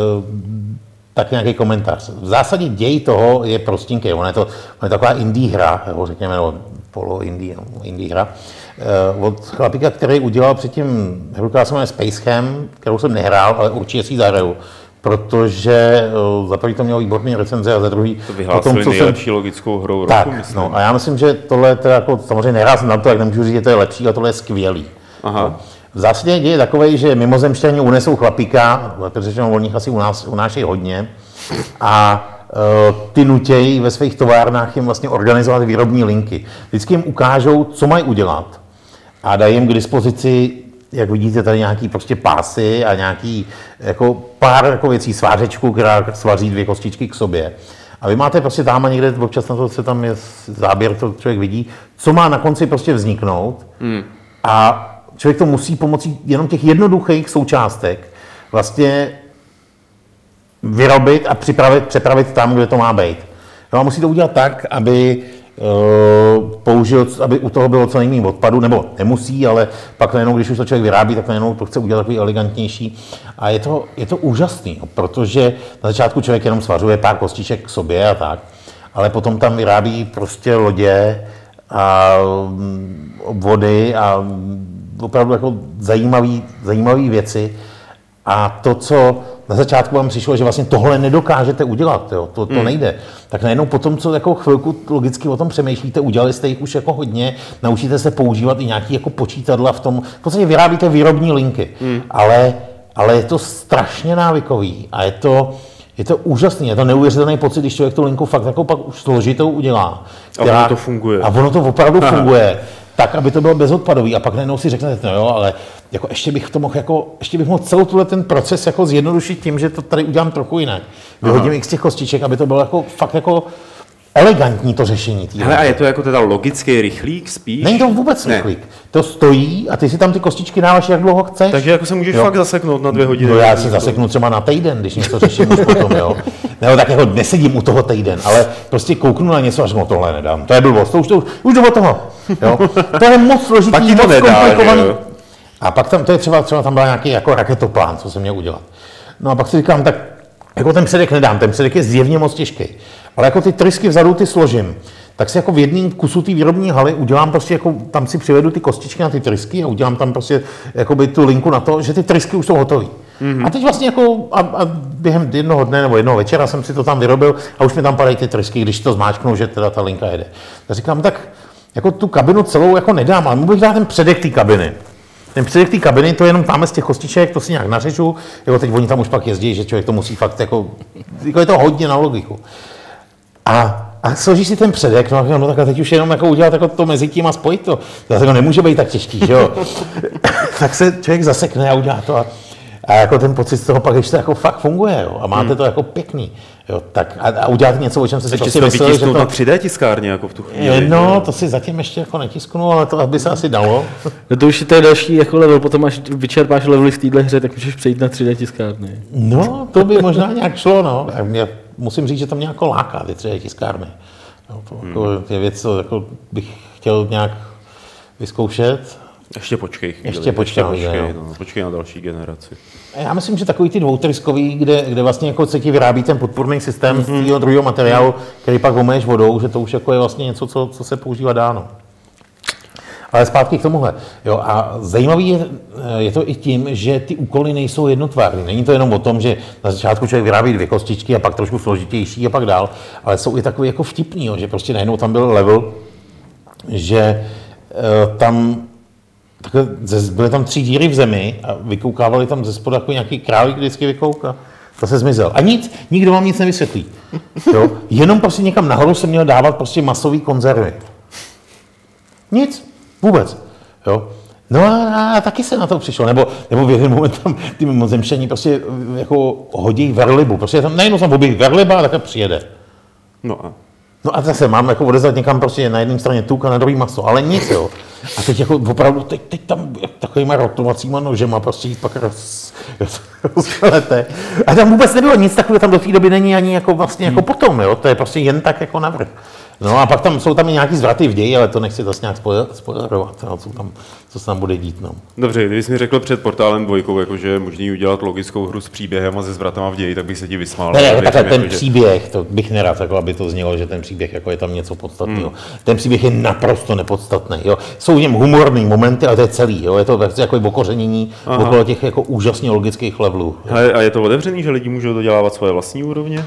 tak nějaký komentář. V zásadě děj toho je prostinký, ona je to, ona je taková indie hra, jo, řekněme, no, polo indie, no, indie hra, eh, od chlapíka, který udělal předtím hru, která se jmenuje Space Ham, kterou jsem nehrál, ale určitě si ji zahraju, protože eh, za prvý to mělo výborný recenze a za druhý To vyhlásili co jsem nejlepší logickou hrou roku, tak, myslím. no a já myslím, že tohle je teda jako, samozřejmě nehrál jsem na to, jak nemůžu říct, že to je lepší, ale tohle je skvělý. Aha. No. V zásadě děje takový, že mimozemšťani unesou chlapíka, protože on nich asi u nás unášejí hodně, a ty nutějí ve svých továrnách jim vlastně organizovat výrobní linky. Vždycky jim ukážou, co mají udělat a dají jim k dispozici, jak vidíte, tady nějaký prostě pásy a nějaký jako pár jako věcí, svářečku, která svaří dvě kostičky k sobě. A vy máte prostě tam a někde, občas na to se tam je záběr, to člověk vidí, co má na konci prostě vzniknout. Hmm. A člověk to musí pomocí jenom těch jednoduchých součástek vlastně vyrobit a připravit, přepravit tam, kde to má být. No a musí to udělat tak, aby uh, použil, aby u toho bylo co nejméně odpadu, nebo nemusí, ale pak najednou, když už to člověk vyrábí, tak najednou to chce udělat takový elegantnější. A je to, je to úžasný, no, protože na začátku člověk jenom svařuje pár kostiček k sobě a tak, ale potom tam vyrábí prostě lodě a mm, obvody a mm, opravdu jako zajímavé věci. A to, co na začátku vám přišlo, že vlastně tohle nedokážete udělat, jo, to, to hmm. nejde, tak najednou potom, co jako chvilku logicky o tom přemýšlíte, udělali jste jich už jako hodně, naučíte se používat i nějaký jako počítadla v tom, v podstatě vyrábíte výrobní linky, hmm. ale, ale je to strašně návykový a je to, je to úžasný, je to neuvěřitelný pocit, když člověk tu linku fakt jako pak už složitou udělá. ono to funguje. A ono to opravdu funguje tak, aby to bylo bezodpadový. A pak najednou si řeknete, no jo, ale jako ještě bych to mohl, jako, ještě bych mohl celou tuhle ten proces jako zjednodušit tím, že to tady udělám trochu jinak. Vyhodím x těch kostiček, aby to bylo jako fakt jako elegantní to řešení. Hele, a je to jako teda logický rychlík spíš? Není to vůbec Ne. rychlík. To stojí a ty si tam ty kostičky dáváš, jak dlouho chceš. Takže jako se můžeš Jo. fakt zaseknout na dvě hodiny. No já se zaseknu třeba na týden, když něco řeším už potom, jo. Nebo tak jako nesedím u toho týden, ale prostě kouknu na něco a řeknu, tohle nedám. To je blbost, to už, to už, už jdu od toho. Jo. To je moc složitý, Pak ti to moc nedá, komplikovaný. jo? A pak tam, to je třeba, třeba tam byl nějaký jako raketoplán, co jsem měl udělat. No a pak si říkám, tak jako ten předek nedám, ten předek je zjevně moc těžký. Ale jako ty trysky vzadu ty složím. Tak si jako v jedním kusu té výrobní haly udělám prostě jako, tam si přivedu ty kostičky na ty trysky a udělám tam prostě jakoby tu linku na to, že ty trysky už jsou hotové. Mm-hmm. A teď vlastně jako a, a během jednoho dne nebo jednoho večera jsem si to tam vyrobil a už mi tam padají ty trysky, když to zmáčknu, že teda ta linka jede. Tak říkám, tak jako tu kabinu celou jako nedám, ale mohl bych dát ten předek té kabiny. Ten předek té kabiny, to je jenom tam z těch kostiček, to si nějak nařežu, jako teď oni tam už pak jezdí, že člověk to musí fakt jako, jako je to hodně na logiku. A, a složíš si ten předek, no, no tak a teď už jenom jako udělat jako to mezi tím a spojit to. To jako nemůže být tak těžký, že jo. tak se člověk zasekne a udělá to. A, a jako ten pocit z toho pak, když to jako fakt funguje, jo, a máte Hmm. to jako pěkný, jo, tak a, a udělat něco, o čem se si prostě si to mysleli, že vytisknout to, na 3D tiskárně jako v tu chvíli. je, no, to si zatím ještě jako netisknu, ale to by se asi dalo. No to už je to je další jako level, potom až vyčerpáš levely v téhle hře, tak můžeš přejít na 3D tiskárny. No, to by možná nějak šlo, no. A mě, musím říct, že to mě jako láká, ty tři tiskárny. No, to jako je věc, co jako bych chtěl nějak vyzkoušet. Ještě počkej chvíli. Ještě počkej chvíli, počkej, no, počkej na další generaci. A Já myslím, že takový ty dvoutryskový, kde, kde vlastně jako se ti vyrábí ten podporný systém mm-hmm. z toho druhého materiálu, který pak omeješ vodou, že to už jako je vlastně něco, co, co se používá dáno. Ale zpátky k tomuhle. Jo, a zajímavý je, je to i tím, že ty úkoly nejsou jednotvárné. Není to jenom o tom, že na začátku člověk vyrábí dvě kostičky a pak trošku složitější a pak dál, ale jsou i takový jako vtipný, jo, že prostě najednou tam byl level, že e, tam takhle, byly tam tři díry v zemi a vykoukávali tam ze spoda jako nějaký králík vždycky vykouká. To se zmizel. A nic, nikdo vám nic nevysvětlí. Jo? Jenom prostě někam nahoru se měl dávat prostě masový konzervy. Nic, vůbec. Jo? No a, a, taky se na to přišlo, nebo, nebo v jeden moment tam ty mimozemštění prostě eh, jako hodí verlibu. Prostě tam najednou tam objeví verliba a takhle přijede. No a No a zase mám jako odezvat někam prostě na jedné straně tuk a na druhý maso, ale nic, jo. A teď jako opravdu, teď, teď tam takovýma rotovacíma nožema prostě jít pak roz, roz, rozklete. A tam vůbec nebylo nic takového, tam do té doby není ani jako vlastně jako potom, jo. To je prostě jen tak jako navrh. No a pak tam jsou tam i nějaký zvraty v ději, ale to nechci zase nějak spoil- spoilerovat, jo, co, tam, co se tam bude dít, no. Dobře, kdybys mi řekl před portálem dvojkou, jako že je možný udělat logickou hru s příběhem a se zvratama v ději, tak bych se ti vysmál. Ne, ne, takhle věřím, ten jako, příběh, to bych nerad, jako aby to znělo, že ten příběh jako je tam něco podstatného. Ten příběh je naprosto nepodstatný. Jo. Jsou v něm humorní momenty, ale to je celý. Jo. Je to jako okořenění okolo těch jako úžasně logických levelů. Hele, a je to otevřený, že lidi můžou dodělávat svoje vlastní úrovně?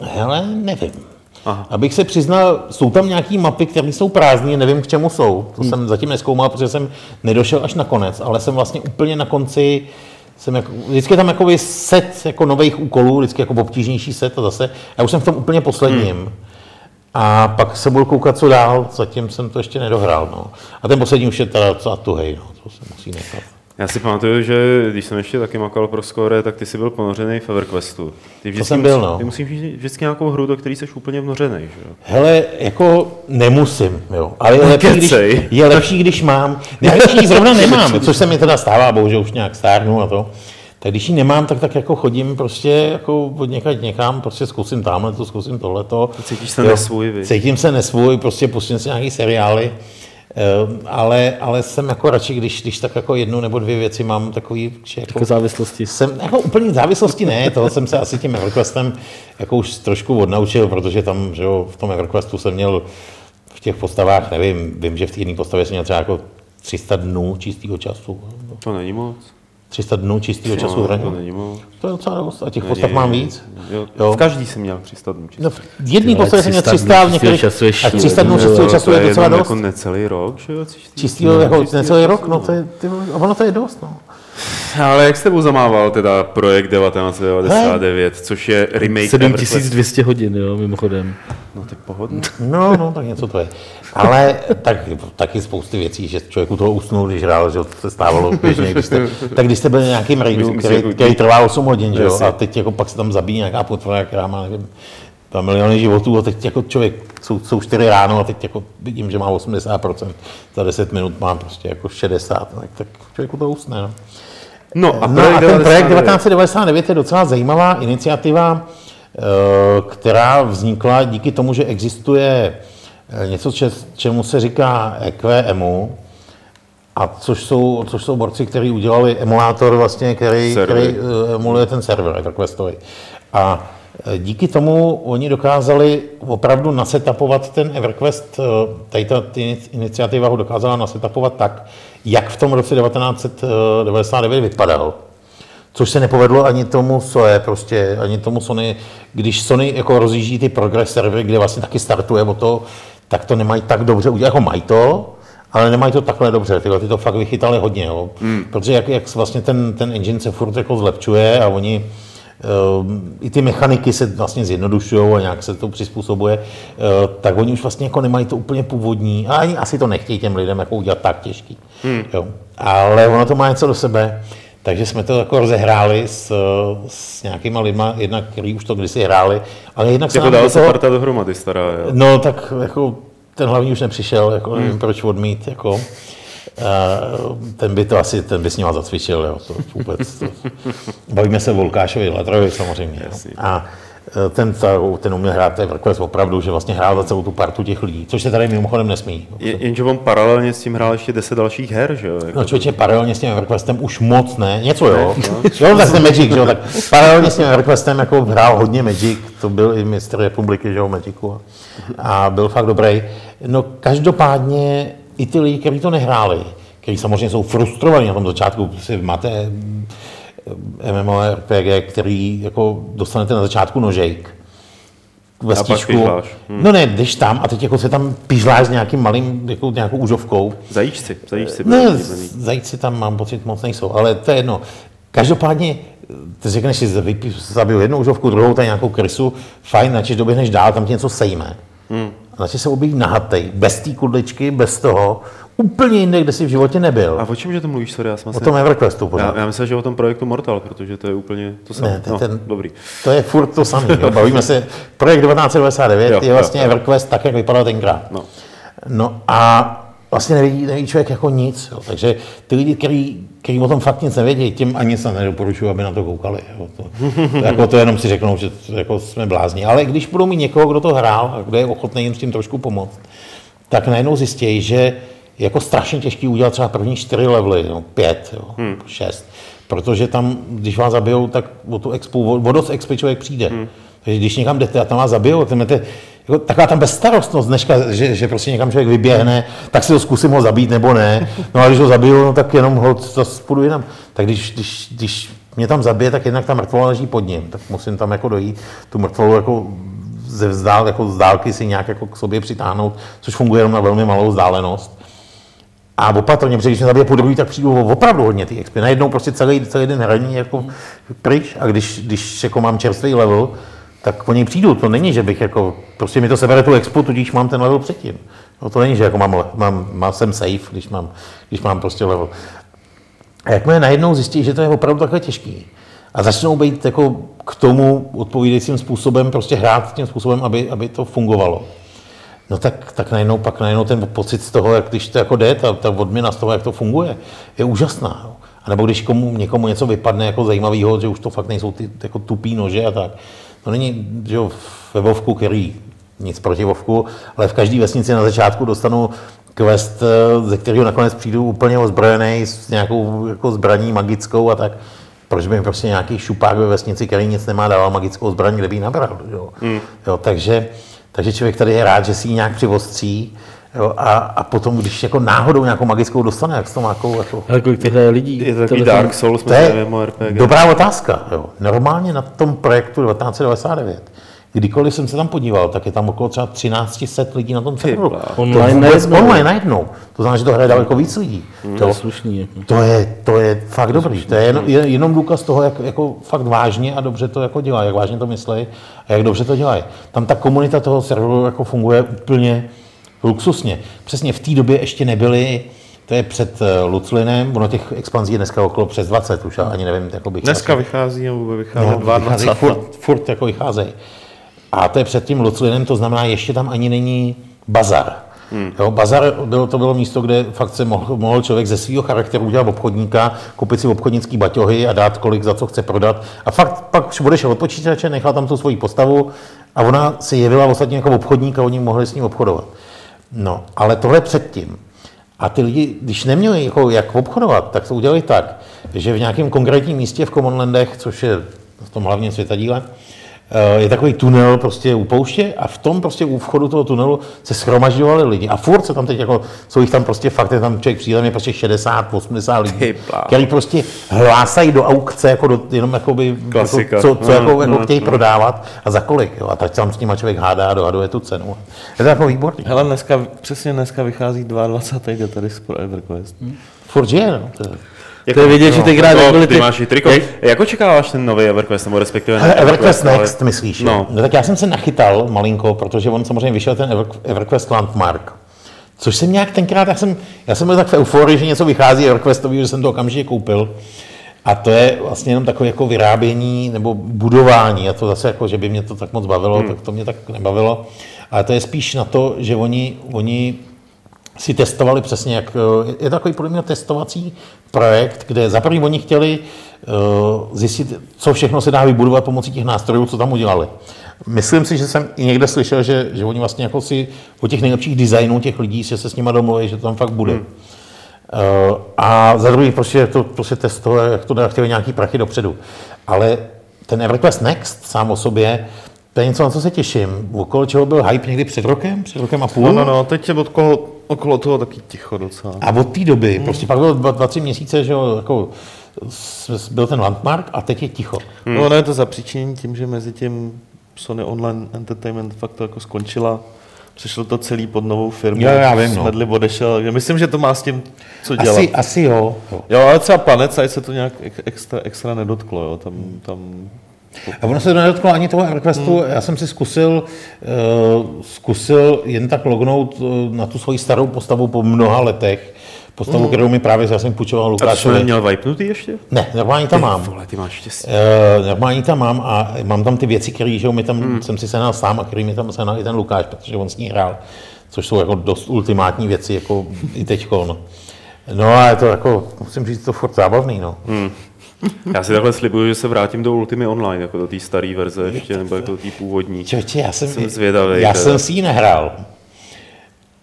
Hele, nevím. Aha. Abych se přiznal, jsou tam nějaké mapy, které jsou prázdné, nevím k čemu jsou. To jsem zatím neskoumal, protože jsem nedošel až na konec, ale jsem vlastně úplně na konci, jsem jako, vždycky je tam jako set jako nových úkolů, vždycky jako obtížnější set a zase, já už jsem v tom úplně posledním. Hmm. A pak se budu koukat, co dál, zatím jsem to ještě nedohrál. No. A ten poslední už je teda docela tuhej, no. to se musí nechat. Já si pamatuju, že když jsem ještě taky makal pro Score, tak ty jsi byl ponořený v EverQuestu. Ty vždycky jsem byl, musí- no. Ty musíš mít vždycky nějakou hru, do které jsi úplně vnořený, že jo? Hele, jako nemusím, jo. Ale je lepší, když, je lepší, když mám. Ne, když ji zrovna nemám, což se mi teda stává, bohužel už nějak stárnu a to. Tak když ji nemám, tak tak jako chodím prostě jako od někať někam, prostě zkusím tamhle to, zkusím tohleto. Cítíš se nesvůj, viď? Cítím se nesvůj, prostě pustím si nějaký seriály. Ehm, ale, ale jsem jako radši, když, když tak jako jednu nebo dvě věci mám takový, že jako, Jako závislosti. jsem, jako úplně závislosti ne, toho jsem se asi tím EverQuestem jako už trošku odnaučil, protože tam, že jo, v tom EverQuestu jsem měl v těch postavách, nevím, vím, že v té jedné postavě jsem měl třeba jako 300 dnů čistého času. To není moc. 300 dnů čistého času No, hraní. to je docela dost. A těch Není, postav mám víc. Jo. Jo. V každý jsem měl 300 dnů. čistě. No, v jedné Ty postavě jsem měl 300 300, v dnů některých... čistého času je A 300 dnů čistého času to je docela dost. jako necelý rok, že jo? Čistý- Čistýho, jako čistýho necelý rok, času, no to je, ty, ono to je dost, no. Ale jak s tebou zamával teda projekt 1999, což je remake 7200 hodin, jo, mimochodem. No ty pohodně. No, no, tak něco to je. Ale tak, taky spousty věcí, že člověk u toho usnul, když hrál, že to se stávalo běžně, když jste, tak když jste byli na Myslím si, který, jako- který trvá 8 hodin, že jo, a teď jako pak se tam zabíjí nějaká potvora, která má, nevím, 2 miliony životů a teď jako člověk, jsou, jsou 4 ráno a teď jako vidím, že má 80%, za 10 minut má prostě jako 60, tak, tak člověk u toho usne, no. No a, No a ten projekt 1999 je docela zajímavá iniciativa, eh, která vznikla díky tomu, že existuje něco, če- čemu se říká EQEMU, a což jsou, což jsou borci, kteří udělali emulátor, vlastně, který, který eh, emuluje ten server EverQuestový. A eh, díky tomu oni dokázali opravdu nasetapovat ten EverQuest, eh, tady ta iniciativa ho dokázala nasetapovat tak, jak v tom roce 1999 vypadal. Což se nepovedlo ani tomu Soe, prostě, ani tomu Sony, když Sony jako rozjíždí ty progress servery, kde vlastně taky startuje o to, tak to nemají tak dobře udělat, jako mají to, ale nemají to takhle dobře, tyhle ty to fakt vychytali hodně, jo. Hmm. protože jak, jak vlastně ten, ten engine se furt jako zlepšuje a oni Um, I ty mechaniky se vlastně zjednodušují a nějak se to přizpůsobuje, uh, tak oni už vlastně jako nemají to úplně původní a ani asi to nechtějí těm lidem jako udělat tak těžký. Hmm. Jo. Ale ono to má něco do sebe. Takže jsme to jako rozehráli s, s nějakýma lidma, jednak, který už to kdysi hráli, ale jednak se Jako nám dala do se toho, parta dohromady stará, jo. No tak jako ten hlavní už nepřišel, jako nevím proč odmít, jako. Uh, ten by to asi, ten by s ním zacvičil, jo, to vůbec. To. Bavíme se o Lukášovi Latrovi samozřejmě. Jo. A eh, ten, ta- ten uměl hrát ten WordPress opravdu, že vlastně hrál za celou tu partu těch lidí, což se tady mimochodem nesmí. Je, jenže on paralelně s tím hrál ještě 10 dalších her, že jo? Jako, No člověče, paralelně s tím EverQuestem už moc ne, něco jo. jo, tak ten Magic, že jo, tak paralelně s tím EverQuestem jako hrál hodně Magic, to byl i mistr republiky, že jo, Magicu a, byl fakt dobrý. No každopádně i ty lidi, kteří to nehráli, kteří samozřejmě jsou frustrovaní na tom začátku, si máte MMORPG, který jako dostanete na začátku nožejk, vestičku. pižláš. No ne, jdeš tam a teď jako se tam pižláš s nějakým malým, jako nějakou úžovkou. Zajíčci, zajíčci. Ne, zajíci tam mám pocit moc nejsou, ale to je jedno. Každopádně, ty řekneš si, zabiju jednu užovku, druhou, tady nějakou krysu, fajn, načež doběhneš dál, tam ti něco sejme. Hmm. Načež se objeví nahatej, bez té kudličky, bez toho, úplně jinde, kde jsi v životě nebyl. A o čem, že to mluvíš, sorry, já jsem O tom Everquestu pořád. já, já myslel, že o tom projektu Mortal, protože to je úplně to samé. Ne, je no, ten- dobrý. To je furt to samé. Bavíme se, projekt 1999 Jo, je jo, vlastně jo. EverQuest tak, jak vypadal tenkrát. No. No a vlastně neví, neví člověk jako nic. Jo. Takže ty lidi, který, který o tom fakt nic nevědí, těm ani se nedoporučuju, aby na to koukali. Jo. To, to, jako to jenom si řeknou, že to, jako jsme blázni. Ale když budou mít někoho, kdo to hrál a kdo je ochotný jim s tím trošku pomoct, tak najednou zjistí, že je jako strašně těžký udělat třeba první čtyři levely, no, pět, jo, hmm. šest. Protože tam, když vás zabijou, tak o tu expu, o, dost expy člověk přijde. Hmm. Takže když někam jdete a tam vás zabijou, tak máte taková tam bezstarostnost dneška, že, že prostě někam člověk vyběhne, tak si ho zkusím ho zabít nebo ne. No a když ho zabiju, no, tak jenom ho zase půjdu jinam. Tak když, když, když mě tam zabije, tak jednak ta mrtvola leží pod ním, tak musím tam jako dojít, tu mrtvolu jako ze vzdál, jako z dálky si nějak jako k sobě přitáhnout, což funguje jenom na velmi malou vzdálenost. A opatrně, protože když mě zabije po druhý, tak přijdu opravdu hodně ty expy. Najednou prostě celý, celý den hraní jako pryč a když, když jako mám čerstvý level, tak něj přijdu. To není, že bych jako, prostě mi to sebere tu expo, tudíž mám ten level předtím. No, to není, že jako mám, mám, mám jsem safe, když mám, když mám prostě level. A jakmile najednou zjistí, že to je opravdu takhle těžký a začnou být jako k tomu odpovídajícím způsobem, prostě hrát tím způsobem, aby, aby to fungovalo, no tak, tak najednou, pak najednou ten pocit z toho, jak když to jako jde, ta, ta odměna z toho, jak to funguje, je úžasná. Jo. A nebo když komu, někomu něco vypadne jako zajímavého, že už to fakt nejsou ty jako tupý nože a tak. To není, že jo, ve Vovku, který nic proti Vovku, ale v každé vesnici na začátku dostanu quest, eh, ze kterého nakonec přijdu úplně ozbrojený s nějakou jako zbraní magickou a tak. Proč by mi prostě nějaký šupák ve vesnici, který nic nemá, dával magickou zbraň, kde by ji nabral. Jo? Mm. Jo, takže, takže člověk tady je rád, že si ji nějak přivostří jo? A, a, potom, když jako náhodou nějakou magickou dostane, jak s tom jako, jako Ale kolik těch hraje lidí? Je to takový Telefon- Dark Souls, to je RPG. dobrá otázka. Jo. Normálně na tom projektu 1999, kdykoliv jsem se tam podíval, tak je tam okolo třeba 1300 lidí na tom serveru. To Online vůbec najednou. online najednou. To znamená, že to hraje daleko víc lidí. To je To, slušný. Jako. to, je, to je fakt dobrý. To je jenom, je jenom důkaz toho, jak jako fakt vážně a dobře to jako dělá, jak vážně to myslí a jak dobře to dělají. Tam ta komunita toho serveru jako funguje úplně luxusně. Přesně v té době ještě nebyly to je před eh, Luclinem, ono těch expanzí je dneska okolo přes 20 už, já ani nevím, jako bych Dneska vychází, nebo bude vycházet no, 22. vycházejí furt, furt jako vycházejí. A to je před tím Luclinem, to znamená, ještě tam ani není bazar. Hmm. Jo, bazar bylo, to bylo místo, kde fakt se mohl, mohl člověk ze svého charakteru udělat obchodníka, koupit si obchodnický baťohy a dát kolik za co chce prodat. A fakt pak odešel od počítače, nechal tam tu svoji postavu a ona se jevila ostatně jako obchodník a oni mohli s ním obchodovat. No, ale tohle předtím. A ty lidi, když neměli jako jak obchodovat, tak to udělali tak, že v nějakém konkrétním místě v Commonlandech, což je v tom hlavním světadíle, je takový tunel prostě u pouště a v tom prostě u vchodu toho tunelu se schromažďovali lidi. A furt se tam teď jako, jsou jich tam prostě fakt, je tam člověk přijde, tam je prostě 60, 80 lidí, který prostě hlásají do aukce, jako do, jenom jakoby, Klasika. jako, co, co Mm, jako, jako mm, chtějí prodávat a za kolik. Jo. A tak tam s nima člověk hádá a dohaduje tu cenu. Je to jako výborný. Hele, dneska, přesně dneska vychází 22. Dataris pro EverQuest. Furt žije, no. To je. To je vidět, že tenkrát no, nebyly ty ty- máš i triko. Jak- Jak očekáváš ten nový EverQuest, nebo respektive ne EverQuest ale- Next, myslíš? No. No. no. tak já jsem se nachytal malinko, protože on samozřejmě vyšel ten Ever- EverQuest Landmark. Což jsem nějak tenkrát, já jsem, já jsem byl tak v euforii, že něco vychází EverQuestový, že jsem to okamžitě koupil. A to je vlastně jenom takové jako vyrábění nebo budování. A to zase jako, že by mě to tak moc bavilo, hmm. tak to mě tak nebavilo. Ale to je spíš na to, že oni, oni si testovali přesně, jak, eh, je to takový podle mě testovací projekt, kde za první oni chtěli uh, zjistit, co všechno se dá vybudovat pomocí těch nástrojů, co tam udělali. Myslím si, že jsem i někde slyšel, že, že oni vlastně jako si o těch nejlepších designů těch lidí, že se s nima domluví, že to tam fakt bude. Hmm. Uh, a za druhý prostě to prostě test toho, jak to dá, chtěli nějaký prachy dopředu. Ale ten EverQuest Next sám o sobě, to je něco, na co se těším. Okolo čeho byl hype někdy před rokem, před rokem a půl. No, no, no, teď je okolo, okolo toho taky ticho docela. A od té doby, hmm. prostě pak bylo dva, dva, tři měsíce, že jo, jako byl ten landmark a teď je ticho. Hmm. No, ono je to zapříčinění tím, že mezi tím Sony Online Entertainment fakt to jako skončila. Přešlo to celý pod novou firmu. Jo, já vím, no. Smedley odešel. Já myslím, že to má s tím co dělat. Asi, asi jo. jo. Ale třeba Planet Side se to nějak ex- extra, extra nedotklo, jo. Tam, tam A ono se nedotklo ani toho AirQuestu. Hmm. Já jsem si zkusil, uh, zkusil jen tak lognout uh, na tu svoji starou postavu po mnoha letech. Postavu, hmm. kterou mi právě já jsem půjčoval A to jsi Lukášovi. neměl vypnutý ještě? Ne, normálně tam mám. Vole, ty máš štěstí. Uh, normálně tam mám a mám tam ty věci, které že mi tam, hmm. jsem si sehnal sám a který mi tam sehnal i ten Lukáš, protože on s ní hrál, což jsou jako dost ultimátní věci, jako i teďko. No. No a je to jako, musím říct, to furt zábavný, no. Hmm. Já si takhle slibuju, že se vrátím do Ultimy Online, jako do té staré verze ještě, nebo jako do té původní. Čoče, já jsem, Jsem zvědavý, já teda. jsem si ji nehrál.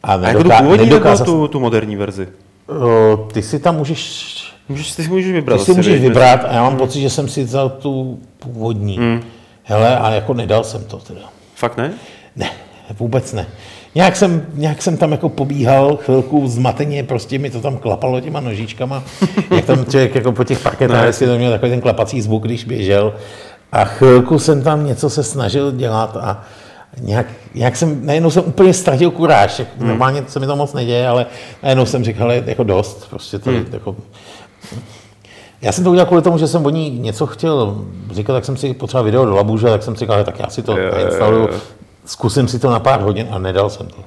A, A jako tu nedoká- původní nebo nedokázal tu, tu moderní verzi? O, ty si tam můžeš, Můžeš, ty si můžeš vybrat. ty si můžeš vybrat a já mám pocit, že jsem si vzal tu původní. Hmm. Hele, a jako nedal jsem to teda. Fakt ne? Ne, vůbec ne. Nějak jsem, nějak jsem tam jako pobíhal chvilku zmateně, prostě mi to tam klapalo těma nožičkama, jak tam člověk jako po těch parketách si to měl takový ten klapací zvuk, když běžel. A chvilku jsem tam něco se snažil dělat a nějak, nějak jsem, najednou jsem úplně ztratil kuráž. Jak Normálně se mi to moc neděje, ale najednou jsem řekl, ale jako dost, prostě to jako, já jsem to udělal kvůli tomu, že jsem o ní něco chtěl říkat, tak jsem si potřeboval video do labuže, tak jsem si říkal, tak já si to nainstaluju, jo. Zkusím si to na pár hodin a nedal jsem to.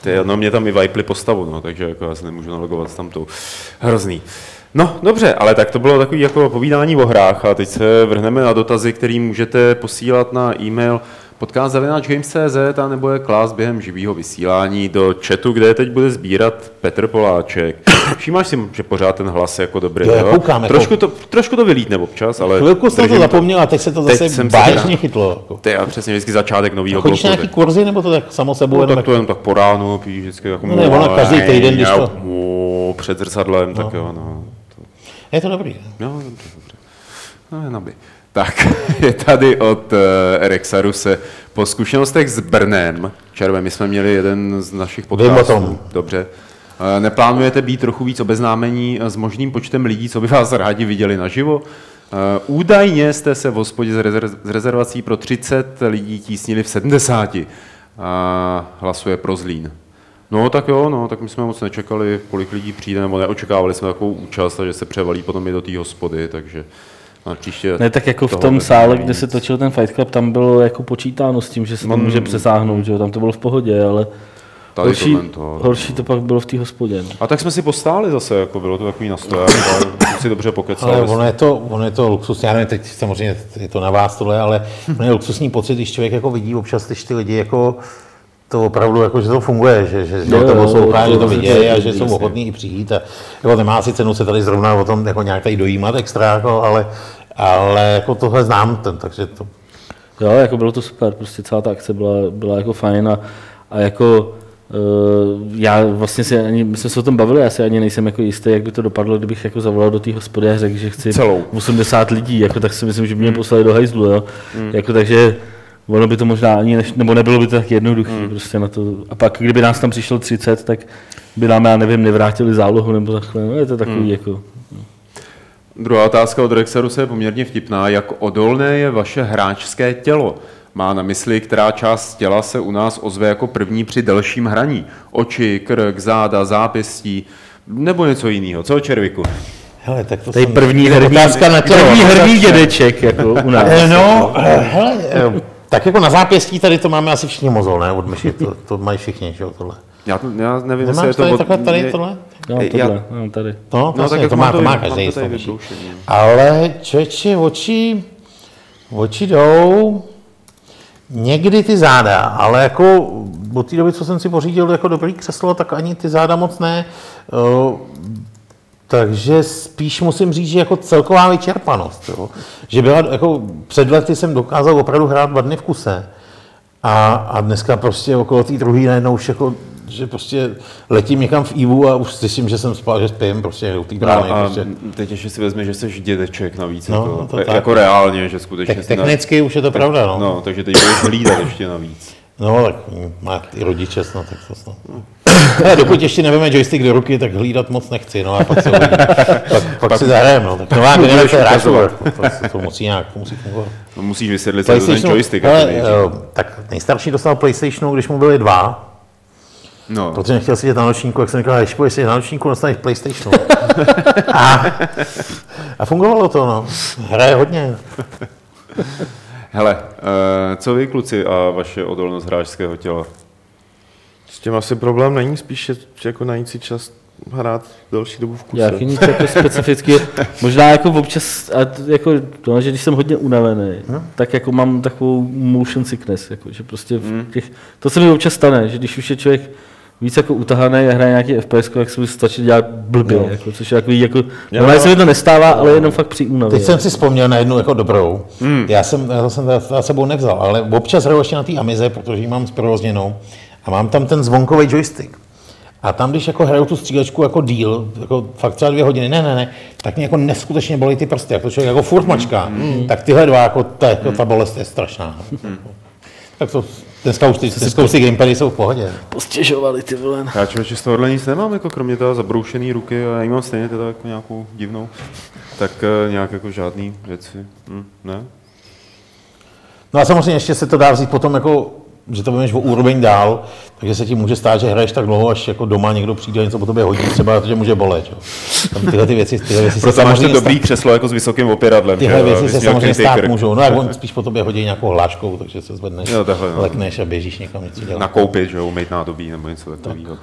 Ty, no mě tam i viply postavu, no, takže jako já se nemůžu nalogovat s tamtou. Hrozný. No, dobře, ale tak to bylo takový jako povídání o hrách a teď se vrhneme na dotazy, který můžete posílat na e-mail podcast.games.cz a nebo je klást během živého vysílání do chatu, kde teď bude sbírat Petr Poláček. Všímáš si, že pořád ten hlas je jako dobrý, Jo, já koukám, jako- trošku, to, trošku to vylítne občas, ale... Chvilku jsem to zapomněl a teď se to Teď zase báječně chytlo. Jako. To je přesně vždycky začátek nového Chodíš na bloku. nějaký kurzy, nebo to tak samo sebou No, jenom tak to jenom tak po ránu, píš vždycky jako... No ne, ono každý týden, když to- před zrcadlem, tak jo, no. Je to dobrý. No, dobře, dobře. No, jen aby. Tak, je tady od uh, Rexaruse po zkušenostech s Brnem, červe, my jsme měli jeden z našich podcastů. Dobře. Eh, Neplánujete být trochu víc obeznámení eh, s možným počtem lidí, co by vás rádi viděli naživo? Eh, Údajně jste se v hospodě z, rezerv- z rezervací pro 30 lidí tísnili v 70. A hlasuje pro Zlín. No tak jo, no, tak my jsme moc nečekali, kolik lidí přijde, nebo neočekávali jsme takovou účast, že se převalí potom i do té hospody, takže na příště... Ne, tak jako v tom sále, kde se točil ten Fight Club, tam bylo jako počítáno s tím, že se to Mm. může přesáhnout, že jo, tam to bylo v pohodě, ale Tady horší, to- horší to pak bylo v té hospodě. No. A tak jsme si postáli zase, jako bylo to takový nastoják, ale si dobře pokecali. Ale ono je, to, ono je to luxus, já nevím, teď samozřejmě je to na vás tohle, ale ono je luxusní pocit, když člověk jako vidí občas, když ty lidi jako to opravdu, jako, že to funguje, že, že, že Jo, to poslouchá, to že to vidějí a že jsou ochotní i přijít. A, jako nemá si cenu se tady zrovna o tom jako nějak tady dojímat extra, jako, ale, ale jako tohle znám, ten, takže to, Jo, jako bylo to super, prostě celá ta akce byla, byla jako fajn a, a jako uh, já vlastně si ani, my jsme se o tom bavili, já si ani nejsem jako jistý, jak by to dopadlo, kdybych jako zavolal do té hospody a řekl, že chci Celou. 80 lidí, jako tak si myslím, že by mě poslali do hajzlu, jo. Jako takže ono by to možná ani, neš, nebo nebylo by to tak jednoduché prostě na to. A pak, kdyby nás tam přišlo 30, tak by nám, já nevím, nevrátili zálohu nebo takhle, no je to takový jako... Druhá otázka od Rexaru je poměrně vtipná. Jak odolné je vaše hráčské tělo? Má na mysli, která část těla se u nás ozve jako první při delším hraní. Oči, krk, záda, zápěstí, nebo něco jiného. Co, Červiku? hele, tak to Tady jsem- první herní, otázka na tělo. první herní dědeček, jako u nás. Eh, No, eh, hele, eh, tak jako na zápěstí tady to máme asi všichni mozol, ne, od myši, to, to mají všichni, že jo, tohle. Já, to, já nevím, jestli je Nemáš to... tady od- takhle tady je- tohle? No, Já- tohle, no, tady. No, No, vlastně, tak jako to má, mám to má mám každý. Ale člověče, oči, oči jdou, někdy ty záda, ale jako od té doby, co jsem si pořídil jako dobrý křeslo, tak ani ty záda moc ne. Eh, Takže spíš musím říct, že jako celková vyčerpanost. Jo. Že byla, jako před lety jsem dokázal opravdu hrát dva dny v kuse. A, a dneska prostě okolo té druhé najednou už jako, že prostě letím někam v Ivu a už slyším, že jsem spal, že spím prostě u té brány. a Prostě. teď ještě si vezme, že jsi dědeček navíc. No, jako, no to e- tak. jako reálně, že skutečně... Te- jsi na- technicky už je to pravda, no. No, takže teď budeš hlídat ještě navíc. No, tak má i rodiče snad, tak to snad. Ale dokud ještě nevíme joystick do ruky, tak hlídat moc nechci, no a pak se uvidí. pak, pak, si zahrajeme, no. Tak nová generace hráčů, to, to, to, musí nějak, to musí fungovat. No, musíš vysvětlit, co je to ten joystick. ale, jako eh, tak nejstarší dostal PlayStationu, když mu byly dva, no. protože nechtěl sedět na nočníku, jak jsem říkal, když půjdeš sedět na nočníku, dostaneš PlayStationu. a, a fungovalo to, no. Hraje hodně. Hele, uh, co vy kluci a vaše odolnost hráčského těla? S tím asi problém není, spíš je, že jako najít si čas hrát delší dobu v kuse. Jaký nic jako specificky, možná jako občas, a jako, to, že když jsem hodně unavený, No. tak jako mám takovou motion sickness, jako, že prostě v Hmm. těch, to se mi občas stane, že když už je člověk víc jako utahaný a hraje nějaký FPS, tak se stačí dělat blbě, No. jako, což je takový, jako, Jo, no, se mi to nestává, ale jenom fakt při únavě. Teď jsem si vzpomněl na jednu jako dobrou. Hmm. Já jsem, já jsem to za sebou nevzal, ale občas hraju ještě na té Amize, protože ji mám zprovozněnou a mám tam ten zvonkový joystick. A tam, když jako hraju tu střílečku jako díl, jako fakt třeba dvě hodiny, ne, ne, ne, tak mě jako neskutečně bolí ty prsty, jak to člověk jako furt mačká. Hmm. Tak tyhle dva, jako ta, jako ta bolest je strašná. Hmm. Tak to, dneska už ty, dneska už ty gamepady jsou v pohodě. postěžovali ty vole. Já člověče z tohohle nic nemám, jako kromě toho zabroušený ruky a já mám stejně teda jako nějakou divnou. Tak uh, nějak jako žádný věci. Hm, ne? No a samozřejmě ještě se to dá vzít potom jako že to budeš o úroveň dál, takže se ti může stát, že hraješ tak dlouho, až jako doma někdo přijde a něco po tobě hodí, třeba že může bolet. Jo. Tam tyhle ty věci, tyhle věci se Proto máš to samozřejmě dobrý stát, křeslo jako s vysokým opěradlem. tyhle že věci se samozřejmě stát krk. můžou. No jak on spíš po tobě hodí nějakou hláškou, takže se zvedneš, Jo, takhle, no. lekneš a běžíš někam něco dělat. nakoupit, že jo, umýt nádobí nebo něco takového.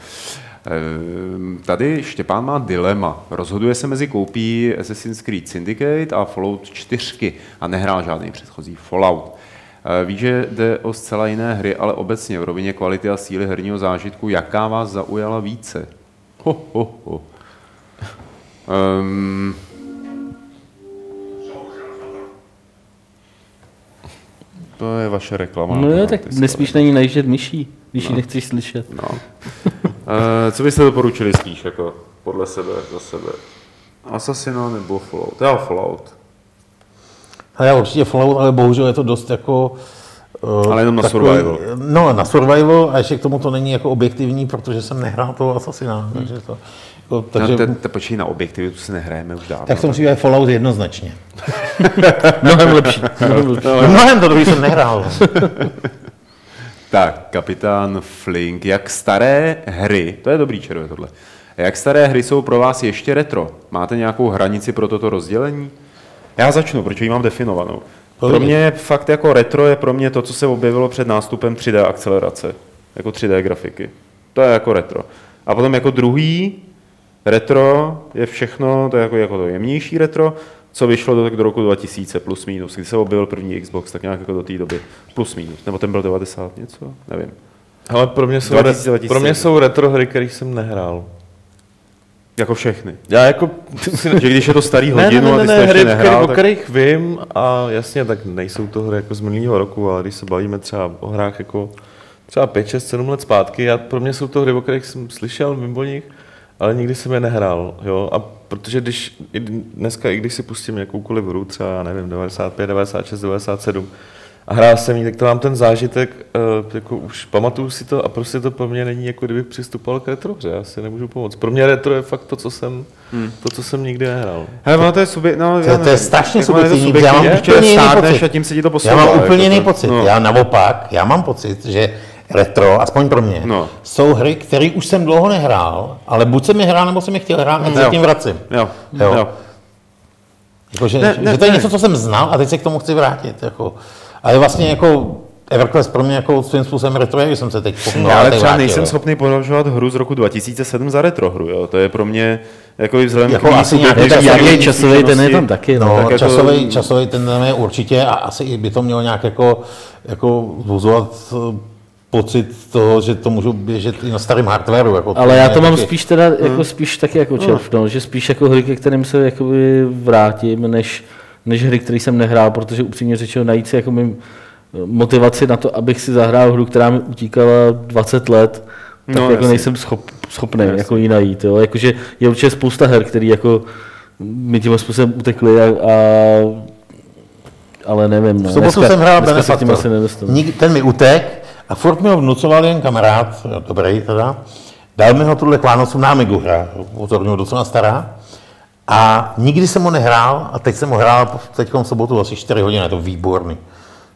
Ehm, Tady Štěpán má dilema. Rozhoduje se mezi koupí Assassin's Creed Syndicate a Fallout 4 a nehrál žádný předchozí Fallout. Eh, Ví, že jde o zcela jiné hry, ale obecně v rovině kvality a síly herního zážitku, jaká vás zaujala více? Ho, ho, ho. Um, to je vaše reklama. No jo, tak Ty nesmíš na ní najíždět myší, když ji nechceš slyšet. No. Uh, co byste doporučili spíš, jako podle sebe, za sebe? Assassina nebo Fallout? Já Fallout. A já určitě Fallout, ale bohužel je to dost jako... eh, Ale jenom na survival. No, na survival a ještě k tomu to není jako objektivní, protože jsem nehrál toho Assassina, takže to... Jako, takže. No, te, te, počkej, na objektivitu si nehrajeme už dávno. tak to musí být Fallout jednoznačně. Mnohem lepší. Mnohem lepší. No, mnohem to druhý jsem nehrál. Tak, kapitán Flink, jak staré hry, to je dobrý červe tohle, jak staré hry jsou pro vás ještě retro? Máte nějakou hranici pro toto rozdělení? Já začnu, protože ji mám definovanou. Pro mě fakt jako retro je pro mě to, co se objevilo před nástupem 3D akcelerace, jako 3D grafiky. To je jako retro. A potom jako druhý retro je všechno, to je jako, jako to jemnější retro, co vyšlo do, tak do roku 2000 plus minus, kdy se objevil první Xbox, tak nějak jako do té doby plus minus. Nebo ten byl 90 něco, nevím. Ale pro mě jsou, 2000, re, pro mě jsou retro hry, které jsem nehrál. Jako všechny. Já jako... Že když je to starý ne, ne, hodinu ne, a ty ne, hry, nehrál, o tak... kterých vím a jasně, tak nejsou to hry jako z minulého roku, ale když se bavíme třeba o hrách jako třeba 5, 6, 7 let zpátky, já, pro mě jsou to hry, o kterých jsem slyšel, vím o nich, ale nikdy jsem je nehrál, jo, a protože když, i dneska, i když si pustím jakoukoliv hru, třeba, já nevím, 95, 96, 97, a hrál jsem jí, tak to mám ten zážitek, uh, jako už pamatuju si to a prostě to pro mě není, jako kdybych přistupoval k retro hře, já si nemůžu pomoct. Pro mě retro je fakt to, co jsem, hmm. to, co jsem nikdy nehrál. Hele, ono to je subje... no, To, já to je strašně Jako subjektivní, já mám úplně jiný pocit. a tím se ti to Já posouvá. mám úplně jako jiný to. pocit. No. Já naopak, já mám pocit, že retro, aspoň pro mě, No. jsou hry, které už jsem dlouho nehrál, ale buď jsem je hrál, nebo jsem je chtěl hrát, a se tím vracím. Jo, Jo. jo. Jako, že, Ne, ne, že to je ne. něco, co jsem znal a teď se k tomu chci vrátit. Jako. Ale vlastně jako EverQuest pro mě jako svým způsobem retro je, když jsem se teď po Já ale letech třeba vrátil, nejsem jo. schopný považovat hru z roku 2007 za retro hru, jo. To je pro mě, jako i vzhledem Jako k asi nějaký časový- časový ten je tam taky, no. No, tak jako- časový, časový ten tam je určitě a asi i by to mělo nějak jako, jako vzbuzovat eh, pocit toho, že to můžou běžet i na starém hardwareu. Jako Ale já to mám taky- spíš teda, jako spíš taky jako červ, no, že spíš jako hry, ke kterým se jakoby vrátím, než, než hry, které jsem nehrál, protože upřímně řečeno najít si jako mým motivaci na to, abych si zahrál hru, která mi utíkala 20 let, tak No, jako jasně. nejsem schop, schopný jako jí najít. Jo. Jakože je určitě spousta her, které jako mi tím způsobem utekly a, a ale nevím. No. V sobotu jsem hrál dneska se tím asi Benefactor. Ten mi utek a furt mi ho vnucoval jen kamarád, dobrý teda, Dal mi ho tuhle k Vánocům na Amigu hra, pozorňuji docela stará. A nikdy jsem ho nehrál a teď jsem ho hrál teď v sobotu asi 4 hodiny, je to výborný.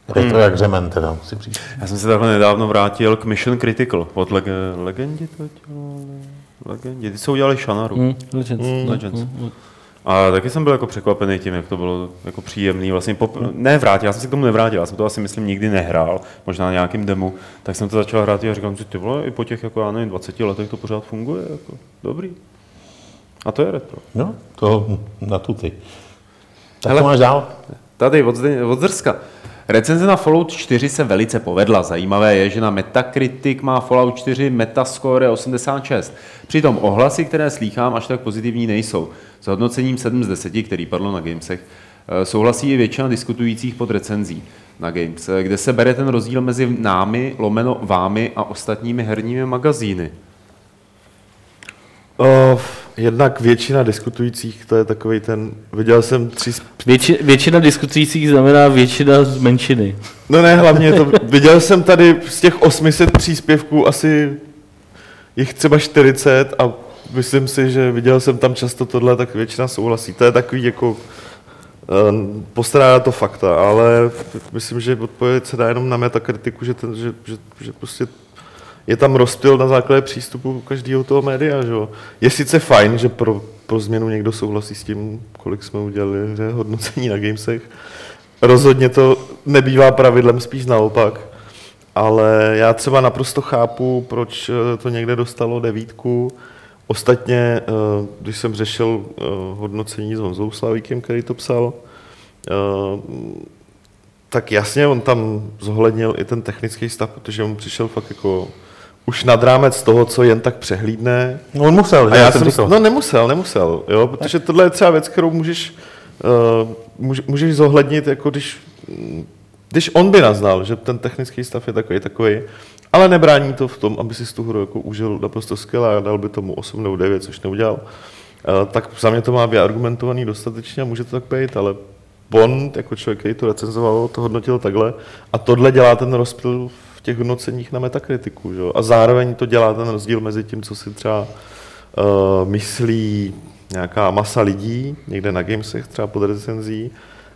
Retro Hmm. jak řemen teda, musím říct. Já jsem se takhle nedávno vrátil k Mission Critical. Od leg- Legendi to dělali? Legendi. Ty jsou udělali Shanaru. Hm, Legends. Legends. A taky jsem byl jako překvapený tím, jak to bylo jako příjemný. Vlastně pop... ne vrátil, já jsem se k tomu nevrátil, já jsem to asi myslím nikdy nehrál, možná na nějakým demu, tak jsem to začal hrát a říkám si, ty vole, i po těch jako já nevím, 20 letech to pořád funguje, jako dobrý. A to je retro. No, to na tuty. Tak Hele. to máš dál? Tady od, Zrska. Recenze na Fallout 4 se velice povedla. Zajímavé je, že na Metacritic má Fallout 4 Metascore 86. Přitom ohlasy, které slýchám, až tak pozitivní nejsou. S hodnocením 7 z 10, který padlo na Gamesech, eh, souhlasí i většina diskutujících pod recenzí na Games, eh, kde se bere ten rozdíl mezi námi, lomeno vámi a ostatními herními magazíny. O, jednak většina diskutujících, to je takový ten, viděl jsem tři, Větši, většina diskutujících znamená většina z menšiny. no ne, hlavně to, viděl jsem tady z těch 800 příspěvků asi jich třeba 40 a myslím si, že viděl jsem tam často tohle, tak většina souhlasí. To je takový jako, eh, postrádá to fakta, ale myslím, že odpověď se dá jenom na metakritiku, že, ten, že, že, že prostě je tam rozptyl na základě přístupu každého toho média. Že? jo. Je sice fajn, že pro, pro změnu někdo souhlasí s tím, kolik jsme udělali hře hodnocení na Gamesech. Rozhodně to nebývá pravidlem, spíš naopak. Ale já třeba naprosto chápu, proč eh, to někde dostalo devítku. Ostatně, eh, když jsem řešil eh, hodnocení s Honzou Slavíkem, který to psal, tak jasně, on tam zohlednil i ten technický stav, protože mu přišel fakt jako už nad rámec toho, co jen tak přehlídne. No, on musel, A že? já jsem jsem, říkal. no nemusel, nemusel, jo, protože tohle je třeba věc, kterou můžeš, uh, může, můžeš zohlednit, jako když, když on by naznal, že ten technický stav je takový, takový, ale nebrání to v tom, aby si tu hru jako užil naprosto skvěle a dal by tomu 8 nebo 9, což neudělal, uh, tak za mě to má být argumentovaný dostatečně a může to tak být, ale on, jako člověk, který to recenzoval, to hodnotil takhle a tohle dělá ten rozptyl v těch hodnoceních na metakritiku, že? a zároveň to dělá ten rozdíl mezi tím, co si třeba uh, myslí nějaká masa lidí, někde na Gamesech třeba pod recenzí,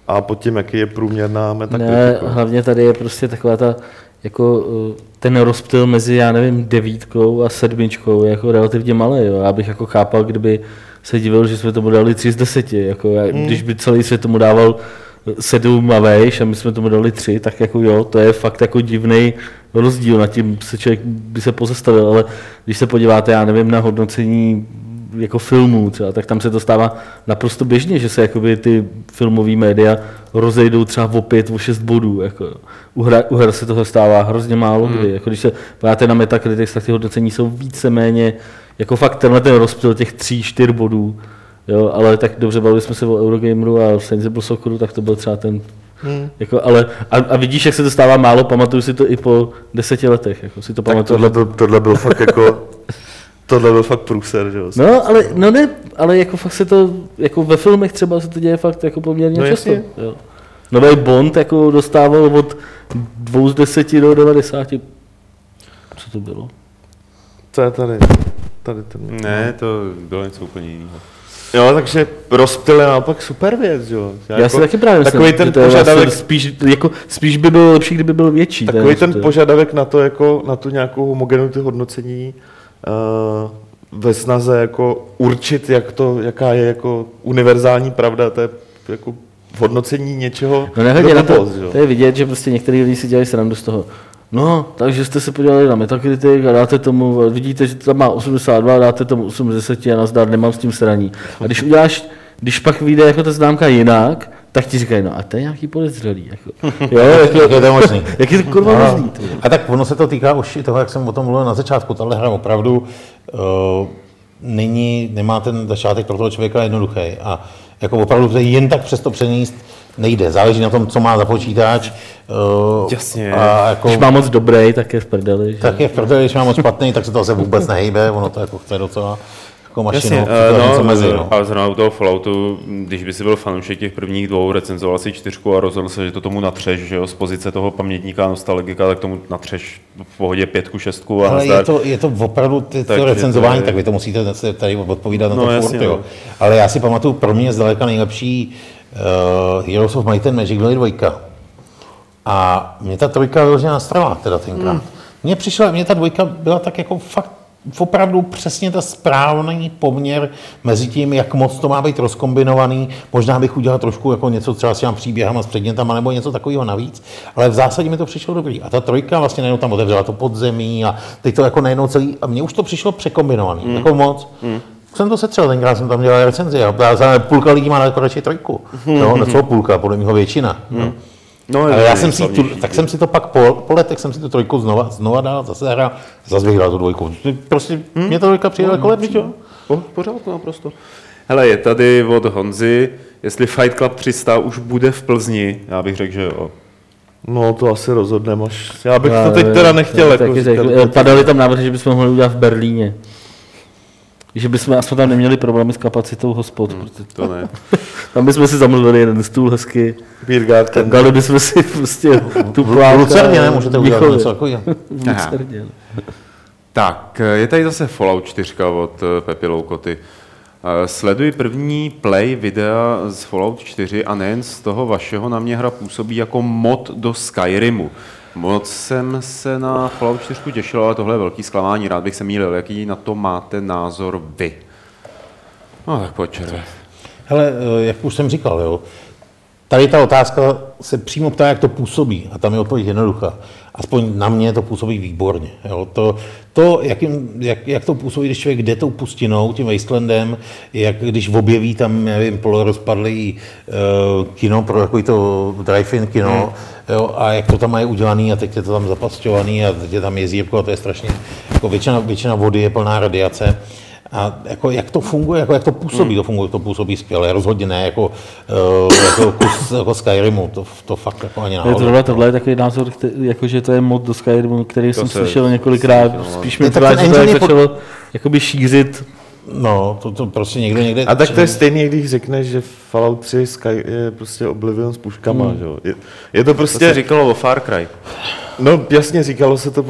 a pod tím, jaký je průměrná Ne, metakritika. hlavně tady je prostě taková ta, jako uh, ten rozptyl mezi, já nevím, devítkou a sedmičkou je jako relativně malý. Jo. Já bych jako chápal, kdyby se divil, že jsme tomu dali 3 z 10. Jako, já, Hmm. Když by celý svět tomu dával 7 a vejš a my jsme tomu dali 3, tak jako jo, to je fakt jako divný rozdíl, nad tím se člověk by se pozastavil, ale když se podíváte, já nevím, na hodnocení jako filmů třeba, tak tam se to stává naprosto běžně, že se jakoby ty filmové média rozejdou třeba o pět, o šest bodů. Jako. U, hra, u her se toho stává hrozně málo kdy. Jako když se podíváte na Metacritic, tak ty hodnocení jsou víceméně jako fakt tenhle ten rozptyl těch tří, čtyř bodů. Jo, ale tak dobře, bavili jsme se o Eurogameru a Sensible Socceru, tak to byl třeba ten Hmm. jako, ale, a, a, vidíš, jak se to stává málo, pamatuju si to i po deseti letech. Jako, si to Tak pamatuju. tohle byl, tohle byl fakt jako, tohle byl fakt průser, že jo. No, ale, no ne, ale jako fakt se to, jako ve filmech třeba se to děje fakt jako poměrně No často. jasně. Jo. Nový Bond jako dostával od dvou z deseti do 90. Co to bylo? To je tady, tady ten. Ne, to bylo něco úplně jiného. Jo, takže rozptyl je naopak super věc, jo. Já, Já si taky právě myslím, takový ten to je požadavek, vlastně spíš, jako, spíš by bylo lepší, kdyby byl větší. Takový ten rozptyl. požadavek na to, jako, na tu nějakou homogenitu hodnocení uh, ve snaze jako určit, jak to, jaká je jako univerzální pravda, to je jako v hodnocení něčeho. No nehledě na to, jo. to je vidět, že prostě některý lidi si dělají srandu z toho. No, takže jste se podívali na Metacritic a dáte tomu, vidíte, že to tam má 82, dáte tomu 80 a nazdar, nemám s tím sraní. A když uděláš, když pak vyjde jako ta známka jinak, tak ti říkají, no a to je nějaký podezřelý. Jako. Jo, Jak jako, je to možný? jak je to kurva Aha. možný? A tak ono se to týká už i toho, jak jsem o tom mluvil na začátku. Tahle hra opravdu uh, není, nemá ten začátek pro toho člověka jednoduchý. A jako opravdu to jen tak přesto přenést nejde. Záleží na tom, co má za počítač. Uh, Jasně. A jako, Když má moc dobrý, tak je v prdeli. Že? tak je v prdeli, když má moc špatný, tak se to zase vůbec nehejbe. Ono to jako chce docela jako mašinu, Jasně, něco no, mezi, no. ale zrovna u toho Falloutu, když by si byl fanoušek těch prvních dvou, recenzoval si čtyřku a rozhodl se, že to tomu natřeš, že jo, z pozice toho pamětníka, nostalgika, tak tomu natřeš v pohodě pětku, šestku a Ale je to, je to opravdu ty, Takže to recenzování, to je- tak vy to musíte tady odpovídat na No, to furt, jo. no. Ale já si pamatuju, pro mě zdaleka nejlepší uh, Heroes of Might and Magic byly dvojka. A mě ta trojka vyloženě nastrala teda tenkrát. Hmm. Mně přišla, mně ta dvojka byla tak jako fakt opravdu přesně ta správný poměr mezi tím, jak moc to má být rozkombinovaný. Možná bych udělal trošku jako něco třeba s těma příběhama, s předmětama nebo něco takového navíc, ale v zásadě mi to přišlo dobrý. A ta trojka vlastně najednou tam otevřela to podzemí a teď to jako najednou celý, a mně už to přišlo překombinovaný, mm. jako moc. Mm. Jsem to setřel, tenkrát jsem tam dělal recenzi a půlka lidí má daleko radši trojku. No, ne co půlka, podle mého většina. No. No, Ale je já jsem si tu, tak jsem si to pak po, po letech jsem si tu trojku znova, znova dal, zase hrál, zase bych hrál tu dvojku. Prostě hmm? mě ta dvojka přijde jako lepší. Jo, po, pořád naprosto. Hele, je tady od Honzy, jestli Fight Club 300 už bude v Plzni, já bych řekl, že jo. No to asi rozhodneme až. Já bych Já to teď teda nechtěl já jako taky říkat. řekl, Padaly tam návrhy, že bychom mohli udělat v Berlíně. Že bychom aspoň tam neměli problémy s kapacitou hospod, protože To ne. tam bychom si zamluvili jeden stůl hezky. Beer Garden. Dali bychom si prostě tu V Lucerně, ne? Můžete udělat něco takového. V Lucerně. Tak, je tady zase Fallout 4 od eh, Pepi Loukoty. Eh, Sleduji první play videa z Fallout 4 a nejen z toho vašeho na mě hra působí jako mod do Skyrimu. Moc jsem se na Fallout 4 těšil, ale tohle je velký zklamání, rád bych se mýlil. Jaký na to máte názor vy? No tak pojď, červe. Hele, eh, jak už jsem říkal, jo, tady ta otázka se přímo ptá, jak to působí. A tam je odpověď jednoduchá. Aspoň na mě to působí výborně. Jo. To, to jak, jim, jak, jak, to působí, když člověk jde tou pustinou, tím Wastelandem, jak když objeví tam, nevím, polorozpadlý uh, kino pro takový to drive-in kino, hmm. jo, a jak to tam mají udělaný a teď je to tam zapasťovaný a teď je tam jezírko a to je strašně, jako většina, většina vody je plná radiace. A jako, jak to funguje, jako, jak to působí, Hmm. to funguje, to působí skvěle, rozhodně ne jako, uh, jako kus jako Skyrimu, to, to fakt jako ani Je náhodou. tohle, tohle je takový názor, který, jako, že to je mod do Skyrimu, který jsem se- slyšel několikrát. Spíš mi to, že to pod- začalo jakoby šířit No, to, to prostě někdo někde... A tak to je stejně, když řekneš, že Fallout 3 Sky je prostě Oblivion s puškama, Hmm. že jo. Je, je to To prostě... se říkalo o Far Cry. No jasně, říkalo se to,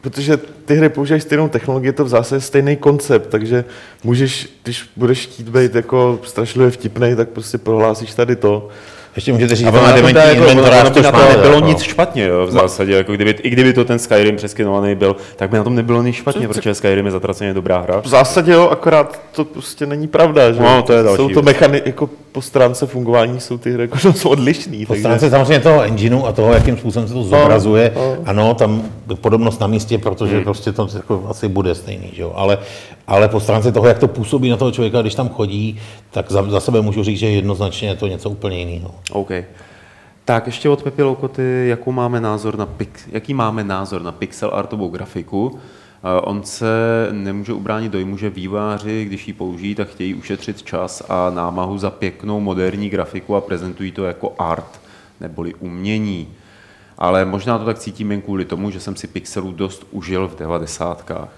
protože ty hry používají stejnou technologii, je to v zásadě stejný koncept, takže můžeš, když budeš chtít být jako strašlivě vtipnej, tak prostě prohlásíš tady to. Ještě můžete říct, A že dementní jako- by to špatně, nebylo no. nic špatně, jo, v zásadě, jako kdyby, i kdyby to ten Skyrim přeskinovaný byl, tak by na tom nebylo nic špatně, protože Skyrim je zatraceně dobrá hra. V zásadě jo, akorát to prostě není pravda, že No, to je další Jsou to mechany, jako po stránce fungování jsou ty hry jako dost odlišný, Po takže... stránce samozřejmě toho engineu a toho, jakým způsobem se to zobrazuje, ano, tam podobnost na místě, protože prostě to jako asi bude stejný, že jo? Ale, ale po stránce toho, jak to působí na toho člověka, když tam chodí, tak za, za sebe můžu říct, že jednoznačně je to něco úplně jiného. OK. Tak ještě od Pepi Loukoty, jakou máme názor na pix, jaký máme názor na pixel artovou grafiku. Eh, On se nemůže ubránit dojmu, že výváři, když ji použijí, tak chtějí ušetřit čas a námahu za pěknou moderní grafiku a prezentují to jako art, neboli umění. Ale možná to tak cítím jen kvůli tomu, že jsem si pixelů dost užil v devadesátkách.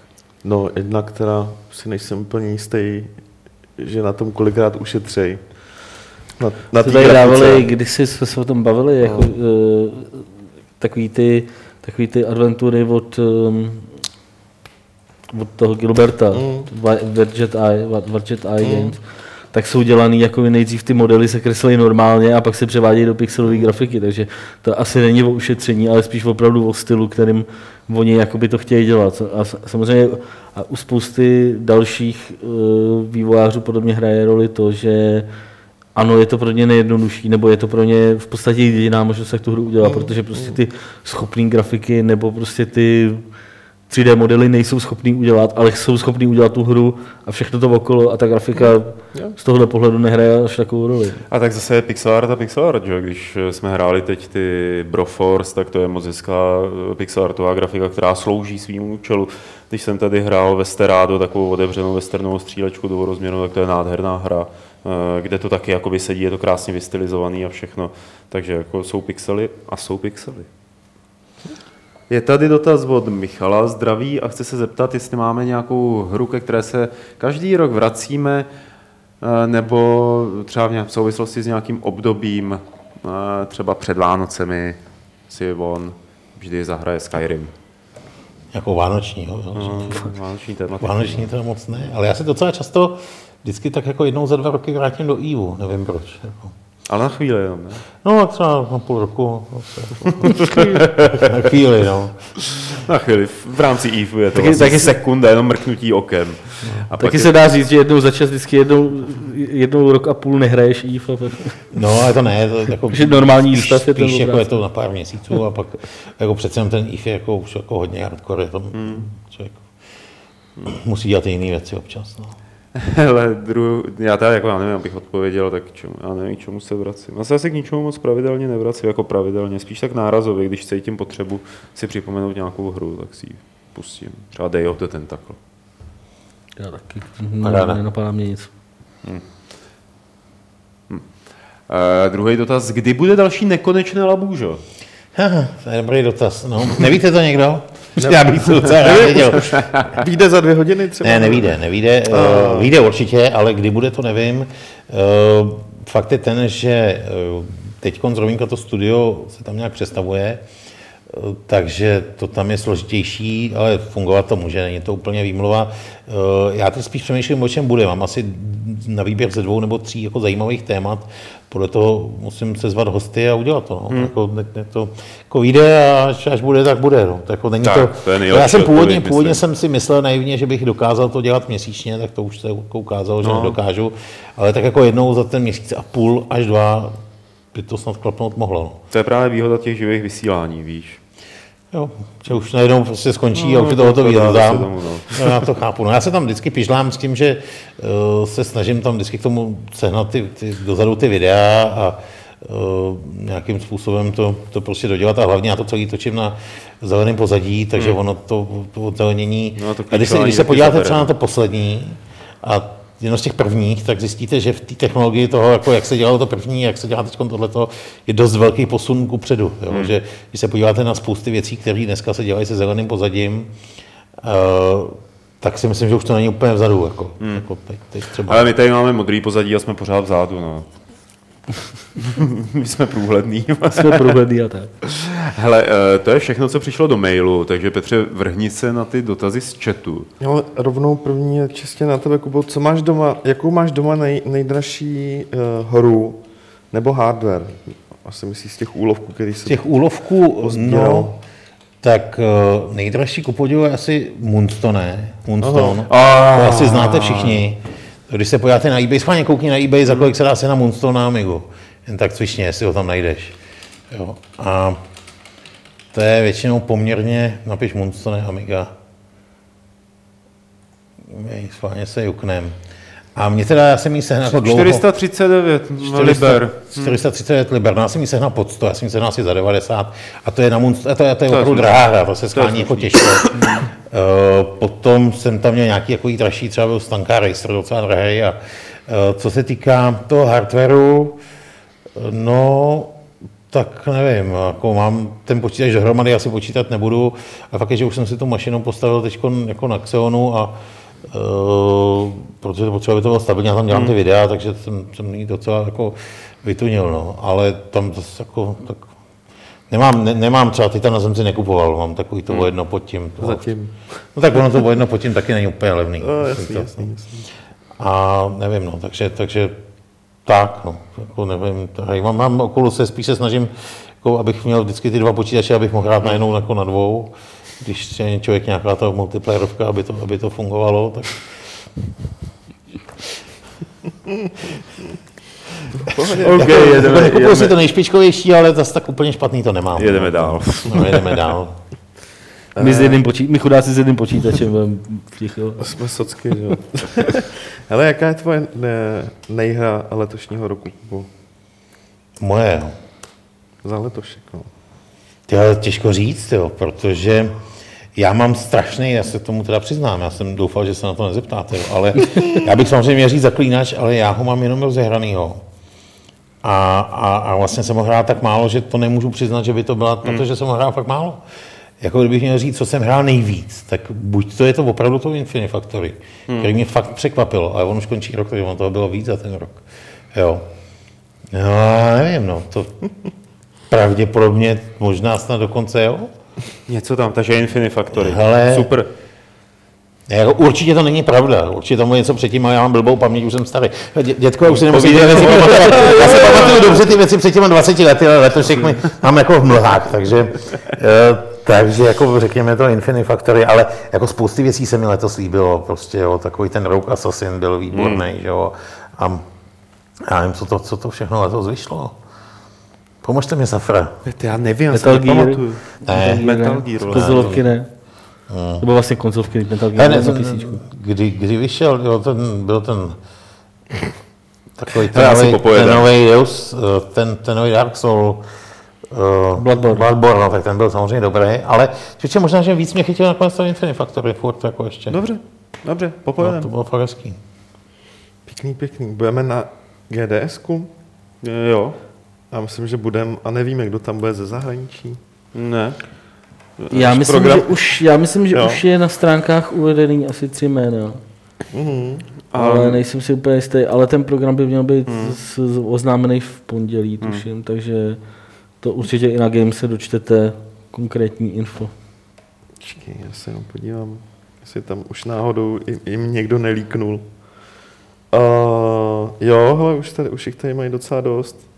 No, jedna, která si nejsem úplně jistý, že na tom kolikrát ušetřej. Na, na tady grafice. dávali, když jsme se o tom bavili, jako, uh, takový, ty, takový ty adventury od, um, od toho Gilberta, mm. Verget Eye, Eye mm. Games, tak jsou dělaný jako nejdřív ty modely se kreslí normálně a pak se převádějí do pixelové grafiky, takže to asi není o ušetření, ale spíš opravdu o stylu, kterým oni jakoby to chtějí dělat. A samozřejmě a u spousty dalších uh, vývojářů podle mě hraje roli to, že ano, je to pro ně nejjednodušší, nebo je to pro ně v podstatě jediná možnost, jak tu hru udělat, protože prostě ty schopné grafiky nebo prostě ty 3D modely nejsou schopný udělat, ale jsou schopný udělat tu hru a všechno to okolo a ta grafika z tohohle pohledu nehraje až takovou roli. A tak zase je pixel art a pixel art, že? Když jsme hráli teď ty Broforce, tak to je moc hezká eh, pixel artová grafika, která slouží svým účelu. Když jsem tady hrál Westerado, takovou otevřenou westernovou střílečku do rozměru, tak to je nádherná hra, kde to taky jakoby sedí, je to krásně vystylizovaný a všechno. Takže jako jsou pixely a jsou pixely. Je tady dotaz od Michala, zdraví a chce se zeptat, jestli máme nějakou hru, ke které se každý rok vracíme, eh, nebo třeba v souvislosti s nějakým obdobím, eh, třeba před Vánocemi si on vždy zahraje Skyrim. Jako vánočního. Jo? No, Vánoční téma. Vánoční to moc ne, ale já se docela často vždycky tak jako jednou za dva roky vrátím do EVU, nevím proč. Jako. Ale na chvíli jenom, ne? No, tak třeba na půl roku. zase jako- na chvíli, no. Na chvíli, v rámci EVE je to Taky- vlastně taky- sekunda, jenom mrknutí okem. A pak Taky je- se dá říct, že jednou za čas vždycky jednou, jednou rok a půl nehraješ EVE. a pak- No, ale to ne, to jako, Takže normální spíš, stav je ten spíš jako je to na pár měsíců a pak jako přece jenom ten IF je jako už jako hodně hardcore, je tam Hmm. člověk musí dělat i jiné věci občas. No. Hele, dru... já tady jako, já nevím, abych odpověděl, tak čemu, já nevím, k čemu se vracím. Já se asi k ničemu moc pravidelně nevracím, jako pravidelně, spíš tak nárazově, když cítím potřebu si připomenout nějakou hru, tak si ji pustím. Třeba Day of the Tentacle. Já taky. Ne, nenapadá mě nic. Uh, druhý dotaz, kdy bude další nekonečné labůžo? Haha, to je dobrý dotaz. No, nevíte to někdo? Já bych to docela rád věděl. Vyjde za dvě hodiny třeba? Ne, nevíde, nevíde. Uh, vyjde určitě, ale kdy bude, to nevím. Uh, fakt je ten, že uh, teď Rovínka to studio se tam nějak přestavuje, takže to tam je složitější, ale fungovat to může, není to úplně výmluva. Uh, já teď spíš přemýšlím, o čem bude. Mám asi na výběr ze dvou nebo tří jako zajímavých témat. Podle toho musím se zvat hosty a udělat to. No. Hmm. Jako, ne, ne, to jako vyjde a až, až bude, tak bude. No. To, jako není Tak, to, to je já jsem původně, odpověď, původně myslím. jsem si myslel naivně, že bych dokázal to dělat měsíčně, tak to už se ukázalo, že no. nedokážu. Ale tak jako jednou za ten měsíc a půl až dva by to snad klapnout mohlo. No. To je právě výhoda těch živých vysílání, víš. Jo, že už najednou prostě skončí No, a už je to- to hotový, to dodám. se tomu, no. No, já to chápu. No, já se tam vždycky pižlám s tím, že uh, se snažím tam vždycky k tomu sehnat ty, ty, dozadu ty videa a uh, nějakým způsobem to, to prostě dodělat a hlavně já to celý točím na zeleném pozadí, takže ono to, to odzelenění. Hmm. No, to a když se, když se podíváte třeba na no. to poslední a jenom z těch prvních, tak zjistíte, že v té technologii toho, jako jak se dělalo to první, jak se dělá teď tohleto, je dost velký posun ku předu. Jo? Hmm. Že když se podíváte na spousty věcí, které dneska se dělají se zeleným pozadím, uh, tak si myslím, že už to není úplně vzadu. Jako, hmm. jako teď, teď třeba. Ale my tady máme modrý pozadí a jsme pořád vzadu, no. my jsme průhledný. Jsme průhledný a tak. Hele, eh, to je všechno, co přišlo do mailu, takže Petře, vrhni se na ty dotazy z chatu. Ale rovnou první je čistě na tebe, Kubo. Co máš doma, jakou máš doma nej, nejdražší uh, hru nebo hardware? Asi myslíš z těch úlovků, který Z se... těch úlovků, no, tak uh, nejdražší ku podivu je asi Moonstone. Moonstone. Ah. To asi znáte všichni. Když se podíváte na eBay, schválně koukni na eBay, za kolik se dá se na Moonstone na Amigu. Jen tak cvičně, jestli ho tam najdeš. Jo. A to je většinou poměrně, napiš Moonstone Amiga. Ej, Schválně se juknem. A mě teda, já jsem jí sehnal jako dlouho. 439 liber. 439 liber, no já jsem ji sehnal pod 100, já jsem ji sehnal asi za 90 a to je, na Munst, a to je, to je To opravdu drahá hra, to se schání jako těžko. Potom jsem tam měl nějaký jako dražší, třeba byl Stanka Racer, docela drahý a eh, co se týká toho hardwareu, eh, no, tak nevím, jako mám ten počítač dohromady, asi počítat nebudu. A fakt je, že už jsem si tu mašinu postavil teď jako na Xeonu a uh, protože to potřeba, aby to bylo stabilně, já tam dělám ty videa, takže jsem, jsem ji docela jako vytunil, no. Ale tam zase jako, tak Nemám, ne, nemám třeba Titan na zemci nekupoval, mám takový to o jedno pod tím. To, Zatím. No tak ono to jedno pod tím taky není úplně levný. No, jasný, To- jasný, jasný. a nevím, no, takže, takže tak, no, jako nevím, tady mám, mám okolo se, spíš se snažím, jako, abych měl vždycky ty dva počítače, abych mohl hrát najednou jako na dvou, když je člověk nějaká ta multiplayerovka, aby to, aby to fungovalo, tak OK, jako, jedeme, jako kupuju si to jedeme, nejšpičkovější, ale zase tak úplně špatný to nemám. jedeme dál. No, jedeme dál. My, s jedným počí- my chudáci s jedným počítačem budeme ticho. Jsme socky, že jo. Hele, jaká je tvoje ne, nejhra letošního roku, Kubo? Moje, no. Za letošek, no. Tyhle, těžko říct, jo, protože já mám strašný, já se k tomu teda přiznám, já jsem doufal, že se na to nezeptáte, jo, ale já bych samozřejmě měl říct zaklínač, ale já ho mám jenom rozehranýho. A, a, a vlastně jsem ho hrál tak málo, že to nemůžu přiznat, že by to byla, protože jsem ho hrál fakt málo. jako kdybych měl říct, co jsem hrál nejvíc, tak buď to je to opravdu to Infinifactory, hmm. který mě fakt překvapilo, ale on už končí rok, takže on toho bylo víc za ten rok. Jo. No, nevím, no, to pravděpodobně možná snad dokonce, jo. Něco tam, takže Infinifactory. Hele. Super. Jako, určitě to není pravda, určitě tomu něco předtím, ale já mám blbou paměť, už jsem starý. Dě, dětko, já už si nemusím ty věci pamatovat. Já si pamatuju dobře ty věci před těmi 20 lety, ale letošek mi mám jako v mlhách, takže, eh, takže jako řekněme to Infinifactory, ale jako spousty věcí se mi letos líbilo, prostě jo, takový ten Rogue Assassin byl výborný, hmm. jo, a já nevím, co to, co to všechno letos vyšlo. Pomožte mi, Safra. Já nevím, Metal já si Gear. nepamatuju. Ne. Metal Gear. ale- Konzolovky ne. Nebo vlastně konzolovky Metal Gear Ne, na PC. kdy, kdy vyšel, jo, ten, byl ten takový ten, nový, popojedem. ten nový Deus, eh, ten, ten nový Dark Soul, uh, Bloodborne. Bloodborne, no, tak ten byl samozřejmě dobrý, ale čiče možná, že víc mě chytil nakonec ten Infinifactory, furt jako ještě. Dobře, dobře, no, popojedeme. to bylo fakt hezký. Pěkný, pěkný. Budeme na GDSku. Jo. Já myslím, že budeme, a nevíme, kdo tam bude ze zahraničí. Ne. Já myslím, program- že už, já myslím, že Jo. už je na stránkách uvedený asi tři jména. Mhm. Ale nejsem si úplně jistý, ale ten program by měl být z, z, oznámený v pondělí, tuším, takže to určitě i na Game se dočtete konkrétní info. Počkej, já se jenom podívám, jestli tam už náhodou jim, jim někdo nelíknul. Uh, jo, hele, už, tady, už jich tady mají docela dost.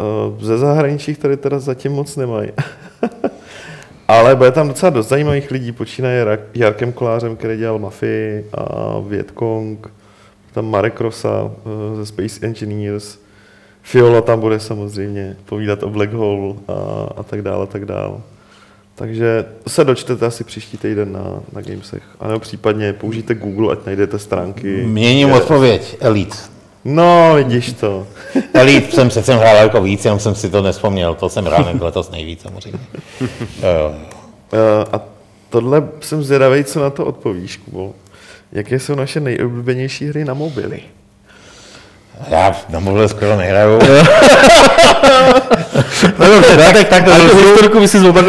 Uh, ze zahraničí tady teda zatím moc nemají. Ale bude tam docela dost zajímavých lidí, počínaje Jarkem Kolářem, který dělal Mafii a Vietkong, tam Marek Rosa uh, ze Space Engineers, Fiola tam bude samozřejmě povídat o Black Hole a, a tak dále, a tak dále. Takže se dočtete asi příští týden na, na Gamesech. A nebo případně použijte Google, ať najdete stránky. Měním odpověď, Elite. No, vidíš to. Elite jsem přece hrál jako víc, jenom jsem si to nespomněl, to jsem hrál letos nejvíc samozřejmě. Jo. Eh, A tohle jsem zvědavý, co na to odpovíš, Kubo. Jaké jsou naše nejoblíbenější hry na mobily? Já na mobile skoro nehraju. no dobře, no, tak, tak to historiku by si tak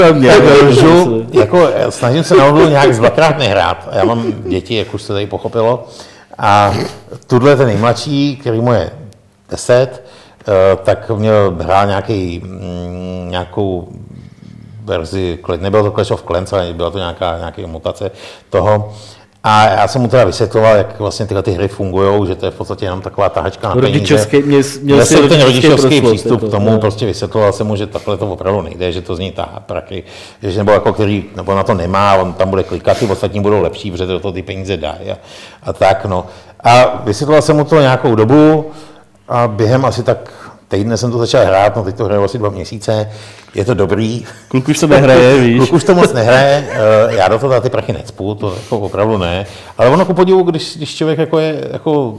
lžu, jako eh, snažím se na nějak dvakrát nehrát. Já mám děti, jak už se tady pochopilo. A tuhle ten nejmladší, který mu je 10, eh, tak měl hrál nějaký, mm, nějakou verzi, nebylo to Clash of Clans, ale byla to nějaká, nějaká mutace toho. A já jsem mu teda vysvětloval, jak vlastně tyhle ty hry fungují, že to je v podstatě jenom taková tahačka na peníze. Rodičovský, měl, měl Měl jsem ten rodičovský přístup k tomu, jo. prostě vysvětloval jsem mu, že takhle to opravdu nejde, že to z ní tahá praky, že nebo jako který, nebo na to nemá, on tam bude klikat, ty ostatní budou lepší, protože do toho ty peníze dají a, a tak, no. A vysvětloval jsem mu to nějakou dobu a během asi tak týdne jsem to začal hrát, no teď to hraju asi dva měsíce, je to dobrý, Kluk už to nehraje, víš. Kluk už to moc nehraje, eh, já do toho ty prachy necpu, to jako opravdu ne. Ale ono ku podivu, když, když člověk jako je, jako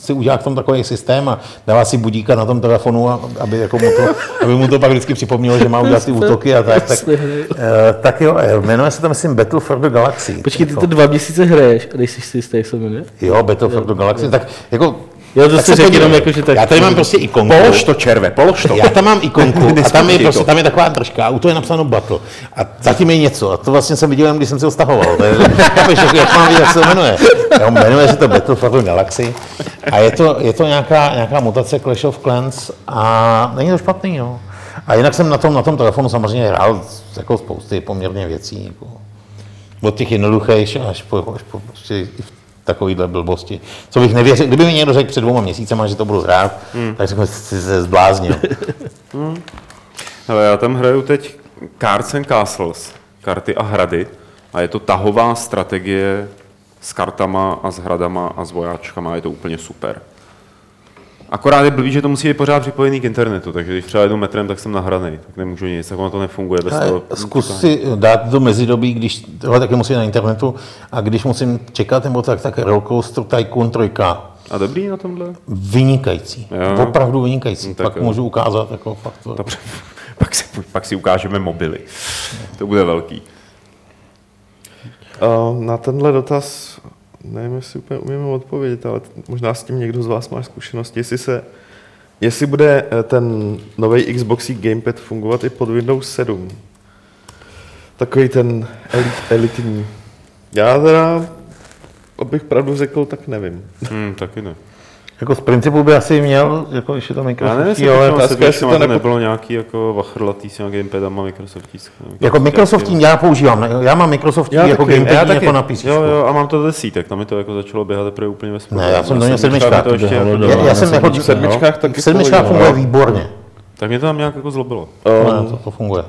si udělá k tomu takový systém a dává si budíka na tom telefonu, a- aby, jako mu to, aby mu to pak vždycky připomnělo, že má udělat ty útoky a tak. Tak, eh, tak jo, eh, jmenuje se to, myslím, Battle for the Galaxy. Počkej, ty to dva měsíce hraješ a nejsi si jistý, jak se jmenuje? Jo, Battle for the Galaxy, tak jako... Jo, to si se řekl jenom jako, že tak- Já tady mám prostě ikonku. Polož to, červe, polož to. Já tam mám ikonku a tam je, prostě, tam je taková držka a u toho je napsáno Battle. A zatím je něco. A to vlastně jsem viděl, když jsem si ho stahoval. Chápeš, jak, mám vidět, jak se to jmenuje. Jo, jmenuje se to Battle for Galaxy. A je to, je to nějaká, nějaká mutace Clash of Clans a není to špatný. Jo. A jinak jsem na tom, na tom telefonu samozřejmě hrál jako spousty poměrně věcí. Jako od těch jednoduchých až po, až po prostě i v takovýhle blbosti. Co bych nevěřil, kdyby mi někdo řekl před dvouma měsícema, že to budu hrát, hmm. tak jsem si se zbláznil. Ale já tam hraju teď Cards and Castles, karty a hrady. A je to tahová strategie s kartama a s hradama a s vojáčkama. Je to úplně super. Akorát je blbý, že to musí být pořád připojený k internetu, takže když třeba jedu metrem, tak jsem nahraný, tak nemůžu nic, tak ono to nefunguje bez toho. Zkus si dát do mezidobí, když tohle taky musím na internetu, a když musím čekat nebo tak, tak Rollcoaster Tycoon 3. A dobrý na tomhle? Vynikající. Jo. Opravdu vynikající. No, tak pak jo. můžu ukázat jako fakt. To. Dobře, pak si, pak si ukážeme mobily. To bude velký. Uh, na tenhle dotaz, nevím, jestli úplně umíme odpovědět, ale možná s tím někdo z vás má zkušenosti, jestli se Jestli bude eh, ten nový Xbox Gamepad fungovat i pod Windows 7, takový ten elit, elitní. Já teda, abych pravdu řekl, tak nevím. Hmm, taky ne. Jako z principu by asi měl, jako ještě to Já nevím, Microsoft, jestli ale to otázka, jestli to to nepo- nebylo nějaký jako vachrlatý s nějakým gamepadama Microsoftícký. jako Microsoftí já používám, ne? já mám Microsoftí Já jako taky, gamepad taky. jako na PC. Jo, jo, a mám to desítek, tam mi to jako začalo běhat teprve úplně ve Ne, já jsem do něj sedmičkách sedmičkách, to jako bylo Já, já jsem jako V sedmičkách taky v sedmičkách funguje výborně. Tak mě to tam nějak jako zlobilo. No, Um, to, to funguje.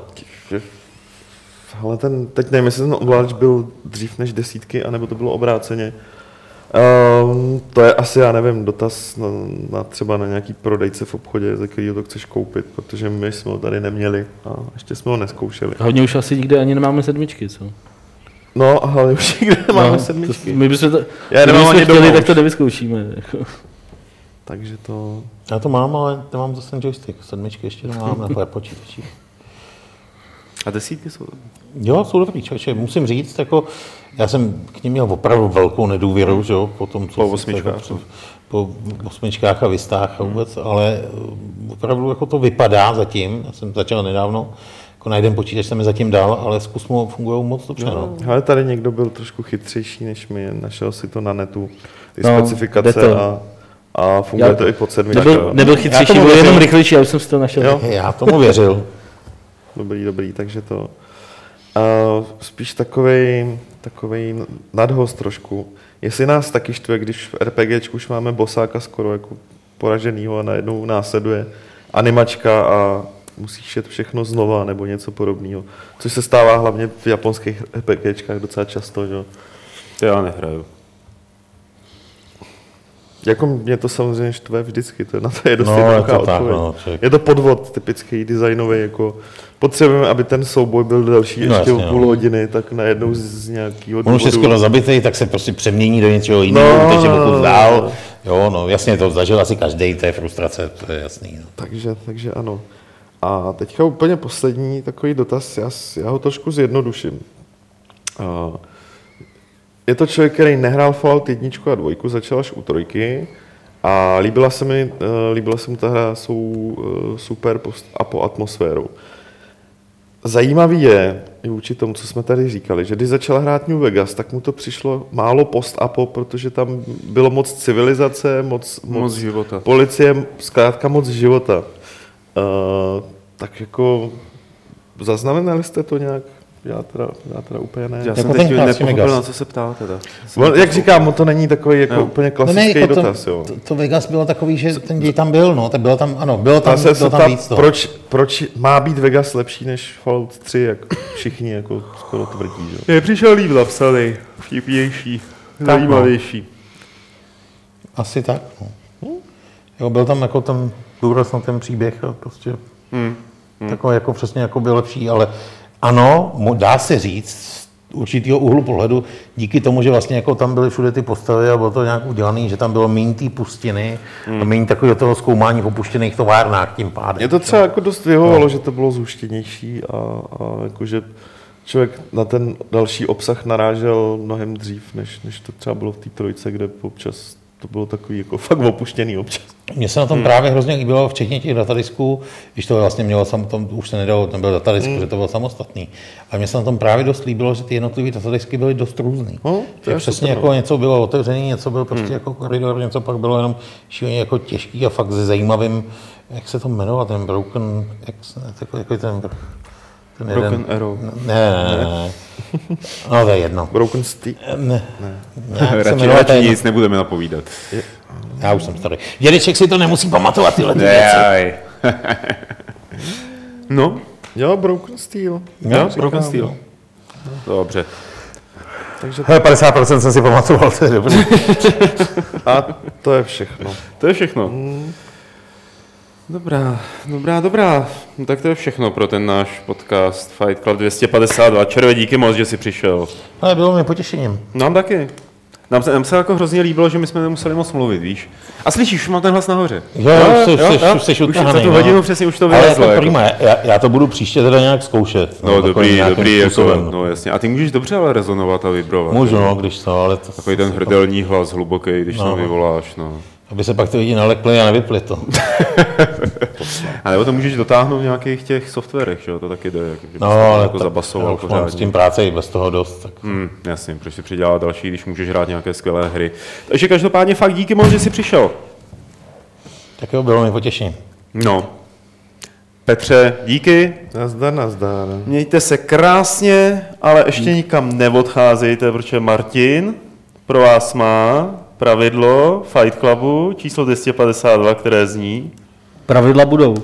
ale ten, teď nevím, jestli ten ovladač byl dřív než desítky, anebo to bylo obráceně. Um, to je asi, já nevím, dotaz na, na třeba na nějaký prodejce v obchodě, ze kterého to chceš koupit, protože my jsme ho tady neměli a ještě jsme ho neskoušeli. Hodně už asi nikde ani nemáme sedmičky, co? No, ale už nikde nemáme No, sedmičky. To, my bychom to, Já nemám ani chtěli, tak to nevyzkoušíme. Jako. Takže to... Já to mám, ale nemám zase joystick. Sedmičky ještě nemám na počítačích. A desítky jsou... Jo, jsou dobrý, člověče. Musím říct, jako, já jsem k ním měl opravdu velkou nedůvěru, že jo, po tom, co Po osmičkách, jako, po osmičkách a vystách a vůbec, ale eh, opravdu jako to vypadá zatím, já jsem začal nedávno, jako na jeden počítač jsem je zatím dal, ale zkus mu fungují moc dobře, no. Ale tady někdo byl trošku chytřejší než my, našel si to na netu, ty No, specifikace a, a funguje Já- to i pod sedmičkou. Nebyl, nebyl chytřejší, byl jenom rychlejší, já už jsem si to našel. Jo. Já tomu věřil. Dobrý, dobrý, takže to... Uh, spíš takovej, takovej nadhost trošku. Jestli nás taky štve, když v RPGčku už máme bosáka skoro jako poraženýho a najednou následuje animačka a musíš jet všechno znova nebo něco podobného. Což se stává hlavně v japonských RPGčkách docela často, že? To já nehraju. Jako mě to samozřejmě štve vždycky, to, na to je dost No, je to tak, odpověď. no, člověk- je to podvod typický, designový, jako potřebujeme, aby ten souboj byl delší No, ještě jasně, o půl no. hodiny, tak najednou z, z nějakého On už je skoro zabitý, tak se prostě přemění do něčeho jiného, No, no, takže no, pokud no, dál. no. Jo, no, jasně, to zažil asi každý, to je frustrace, to je jasný. No. Takže, takže ano. A teďka úplně poslední takový dotaz, já, já ho trošku zjednoduším. A je to člověk, který nehrál Fallout 1 a 2, začal až u trojky a líbila se mi, eh, líbila se mu ta hra svou eh, super post a po atmosférou. Zajímavý je, i vůči tomu, co jsme tady říkali, že když začal hrát New Vegas, tak mu to přišlo málo post-apo, protože tam bylo moc civilizace, moc, Moc života. policie, zkrátka moc života. Uh, tak jako zaznamenali jste to nějak? Já teda, já teda úplně ne. Já Jako jsem ten teď nepochopil, na co se ptá teda. On, jak říkám, to není takový jako Jo. úplně klasický jako dotaz, to, jo. To, to, Vegas bylo takový, že ten děj tam byl, no, tak bylo tam, ano, bylo tam, se, bylo se tam ptám, víc toho. proč, proč má být Vegas lepší než Fallout 3, jak všichni jako skoro tvrdí, že? Je přišel líp napsaný, vtipnější, zajímavější. Asi tak, no. Jo, byl tam jako ten důraz na ten příběh a prostě Hmm. takový jako přesně jako byl lepší, ale ano, dá se říct z určitého úhlu pohledu, díky tomu, že vlastně jako tam byly všude ty postavy a bylo to nějak udělané, že tam bylo méně té pustiny Hmm. a méně takového toho zkoumání v opuštěných továrnách tím pádem. Mě to třeba jako dost vyhovovalo, že to bylo zhuštěnější a, a jako, že člověk na ten další obsah narážel mnohem dřív, než, než to třeba bylo v té trojce, kde občas to bylo takový jako fakt opuštěný občas. Mně se na tom hmm. právě hrozně líbilo, včetně těch datadisků, když to vlastně mělo, sam, tam už se nedalo, ten byl datadisk, hmm. protože to bylo samostatný. A mně se na tom právě dost líbilo, že ty jednotlivé datadisky byly dost různý. No, to že je přesně super, jako něco bylo otevřený, něco byl prostě hmm. jako koridor, něco pak bylo jenom šíleně jako těžký a fakt se zajímavým, jak se to jmenovat, ten Broken, jak, se- jako, jako ten, ten Broken Arrow. Ne, ne, ne, ne. No to je jedno. Broken Steel. Ne. ne. Se Radši, radši jedno. nic nebudeme napovídat. Já už jsem starý. Dědeček si to nemusí pamatovat tyhle ty věci. No, Jo, Broken Steel. jo, říkám, Broken Steel. no. Dobře. Takže Hele, 50% jsem si pamatoval, to je dobrý. a to je všechno. To je všechno. Dobrá, dobrá, dobrá. No, tak to je všechno pro ten náš podcast Fight Club 252. Červe, díky moc, že jsi přišel. Ale bylo mi potěšením. Nám taky. Nám se, nám se jako hrozně líbilo, že my jsme nemuseli moc mluvit, víš? A slyšíš, už mám ten hlas nahoře. Jo, už jsi- už jsi- už jsi už za tu no. hodinu přesně už to vylezlo. jako Jako. prima, já, já, to budu příště teda nějak zkoušet. No, takovým dobrý, dobrý, jako, způsobem. no jasně. A ty můžeš dobře ale rezonovat a vibrovat. Můžu, no, když to, ale to... Takový ten hrdelní hlas hluboký, když No. no. vyvoláš, no. Aby se pak ty lidi nalekli a nevypli to. A nebo to můžeš dotáhnout v nějakých těch softwarech, že jo, to taky jde, jako, že No, ale jako zabasoval pořádně. s tím práce i bez toho dost. Tak. Hmm, jasně, proč si přidělat další, když můžeš hrát nějaké skvělé hry. Takže každopádně fakt díky moc, že jsi přišel. tak jo, bylo mi potěšení. No. Petře, díky, Nazdar, nazdar. Mějte se krásně, ale ještě nikam neodcházejte, protože Martin pro vás má pravidlo Fight Clubu číslo 252, které zní Pravidla budou.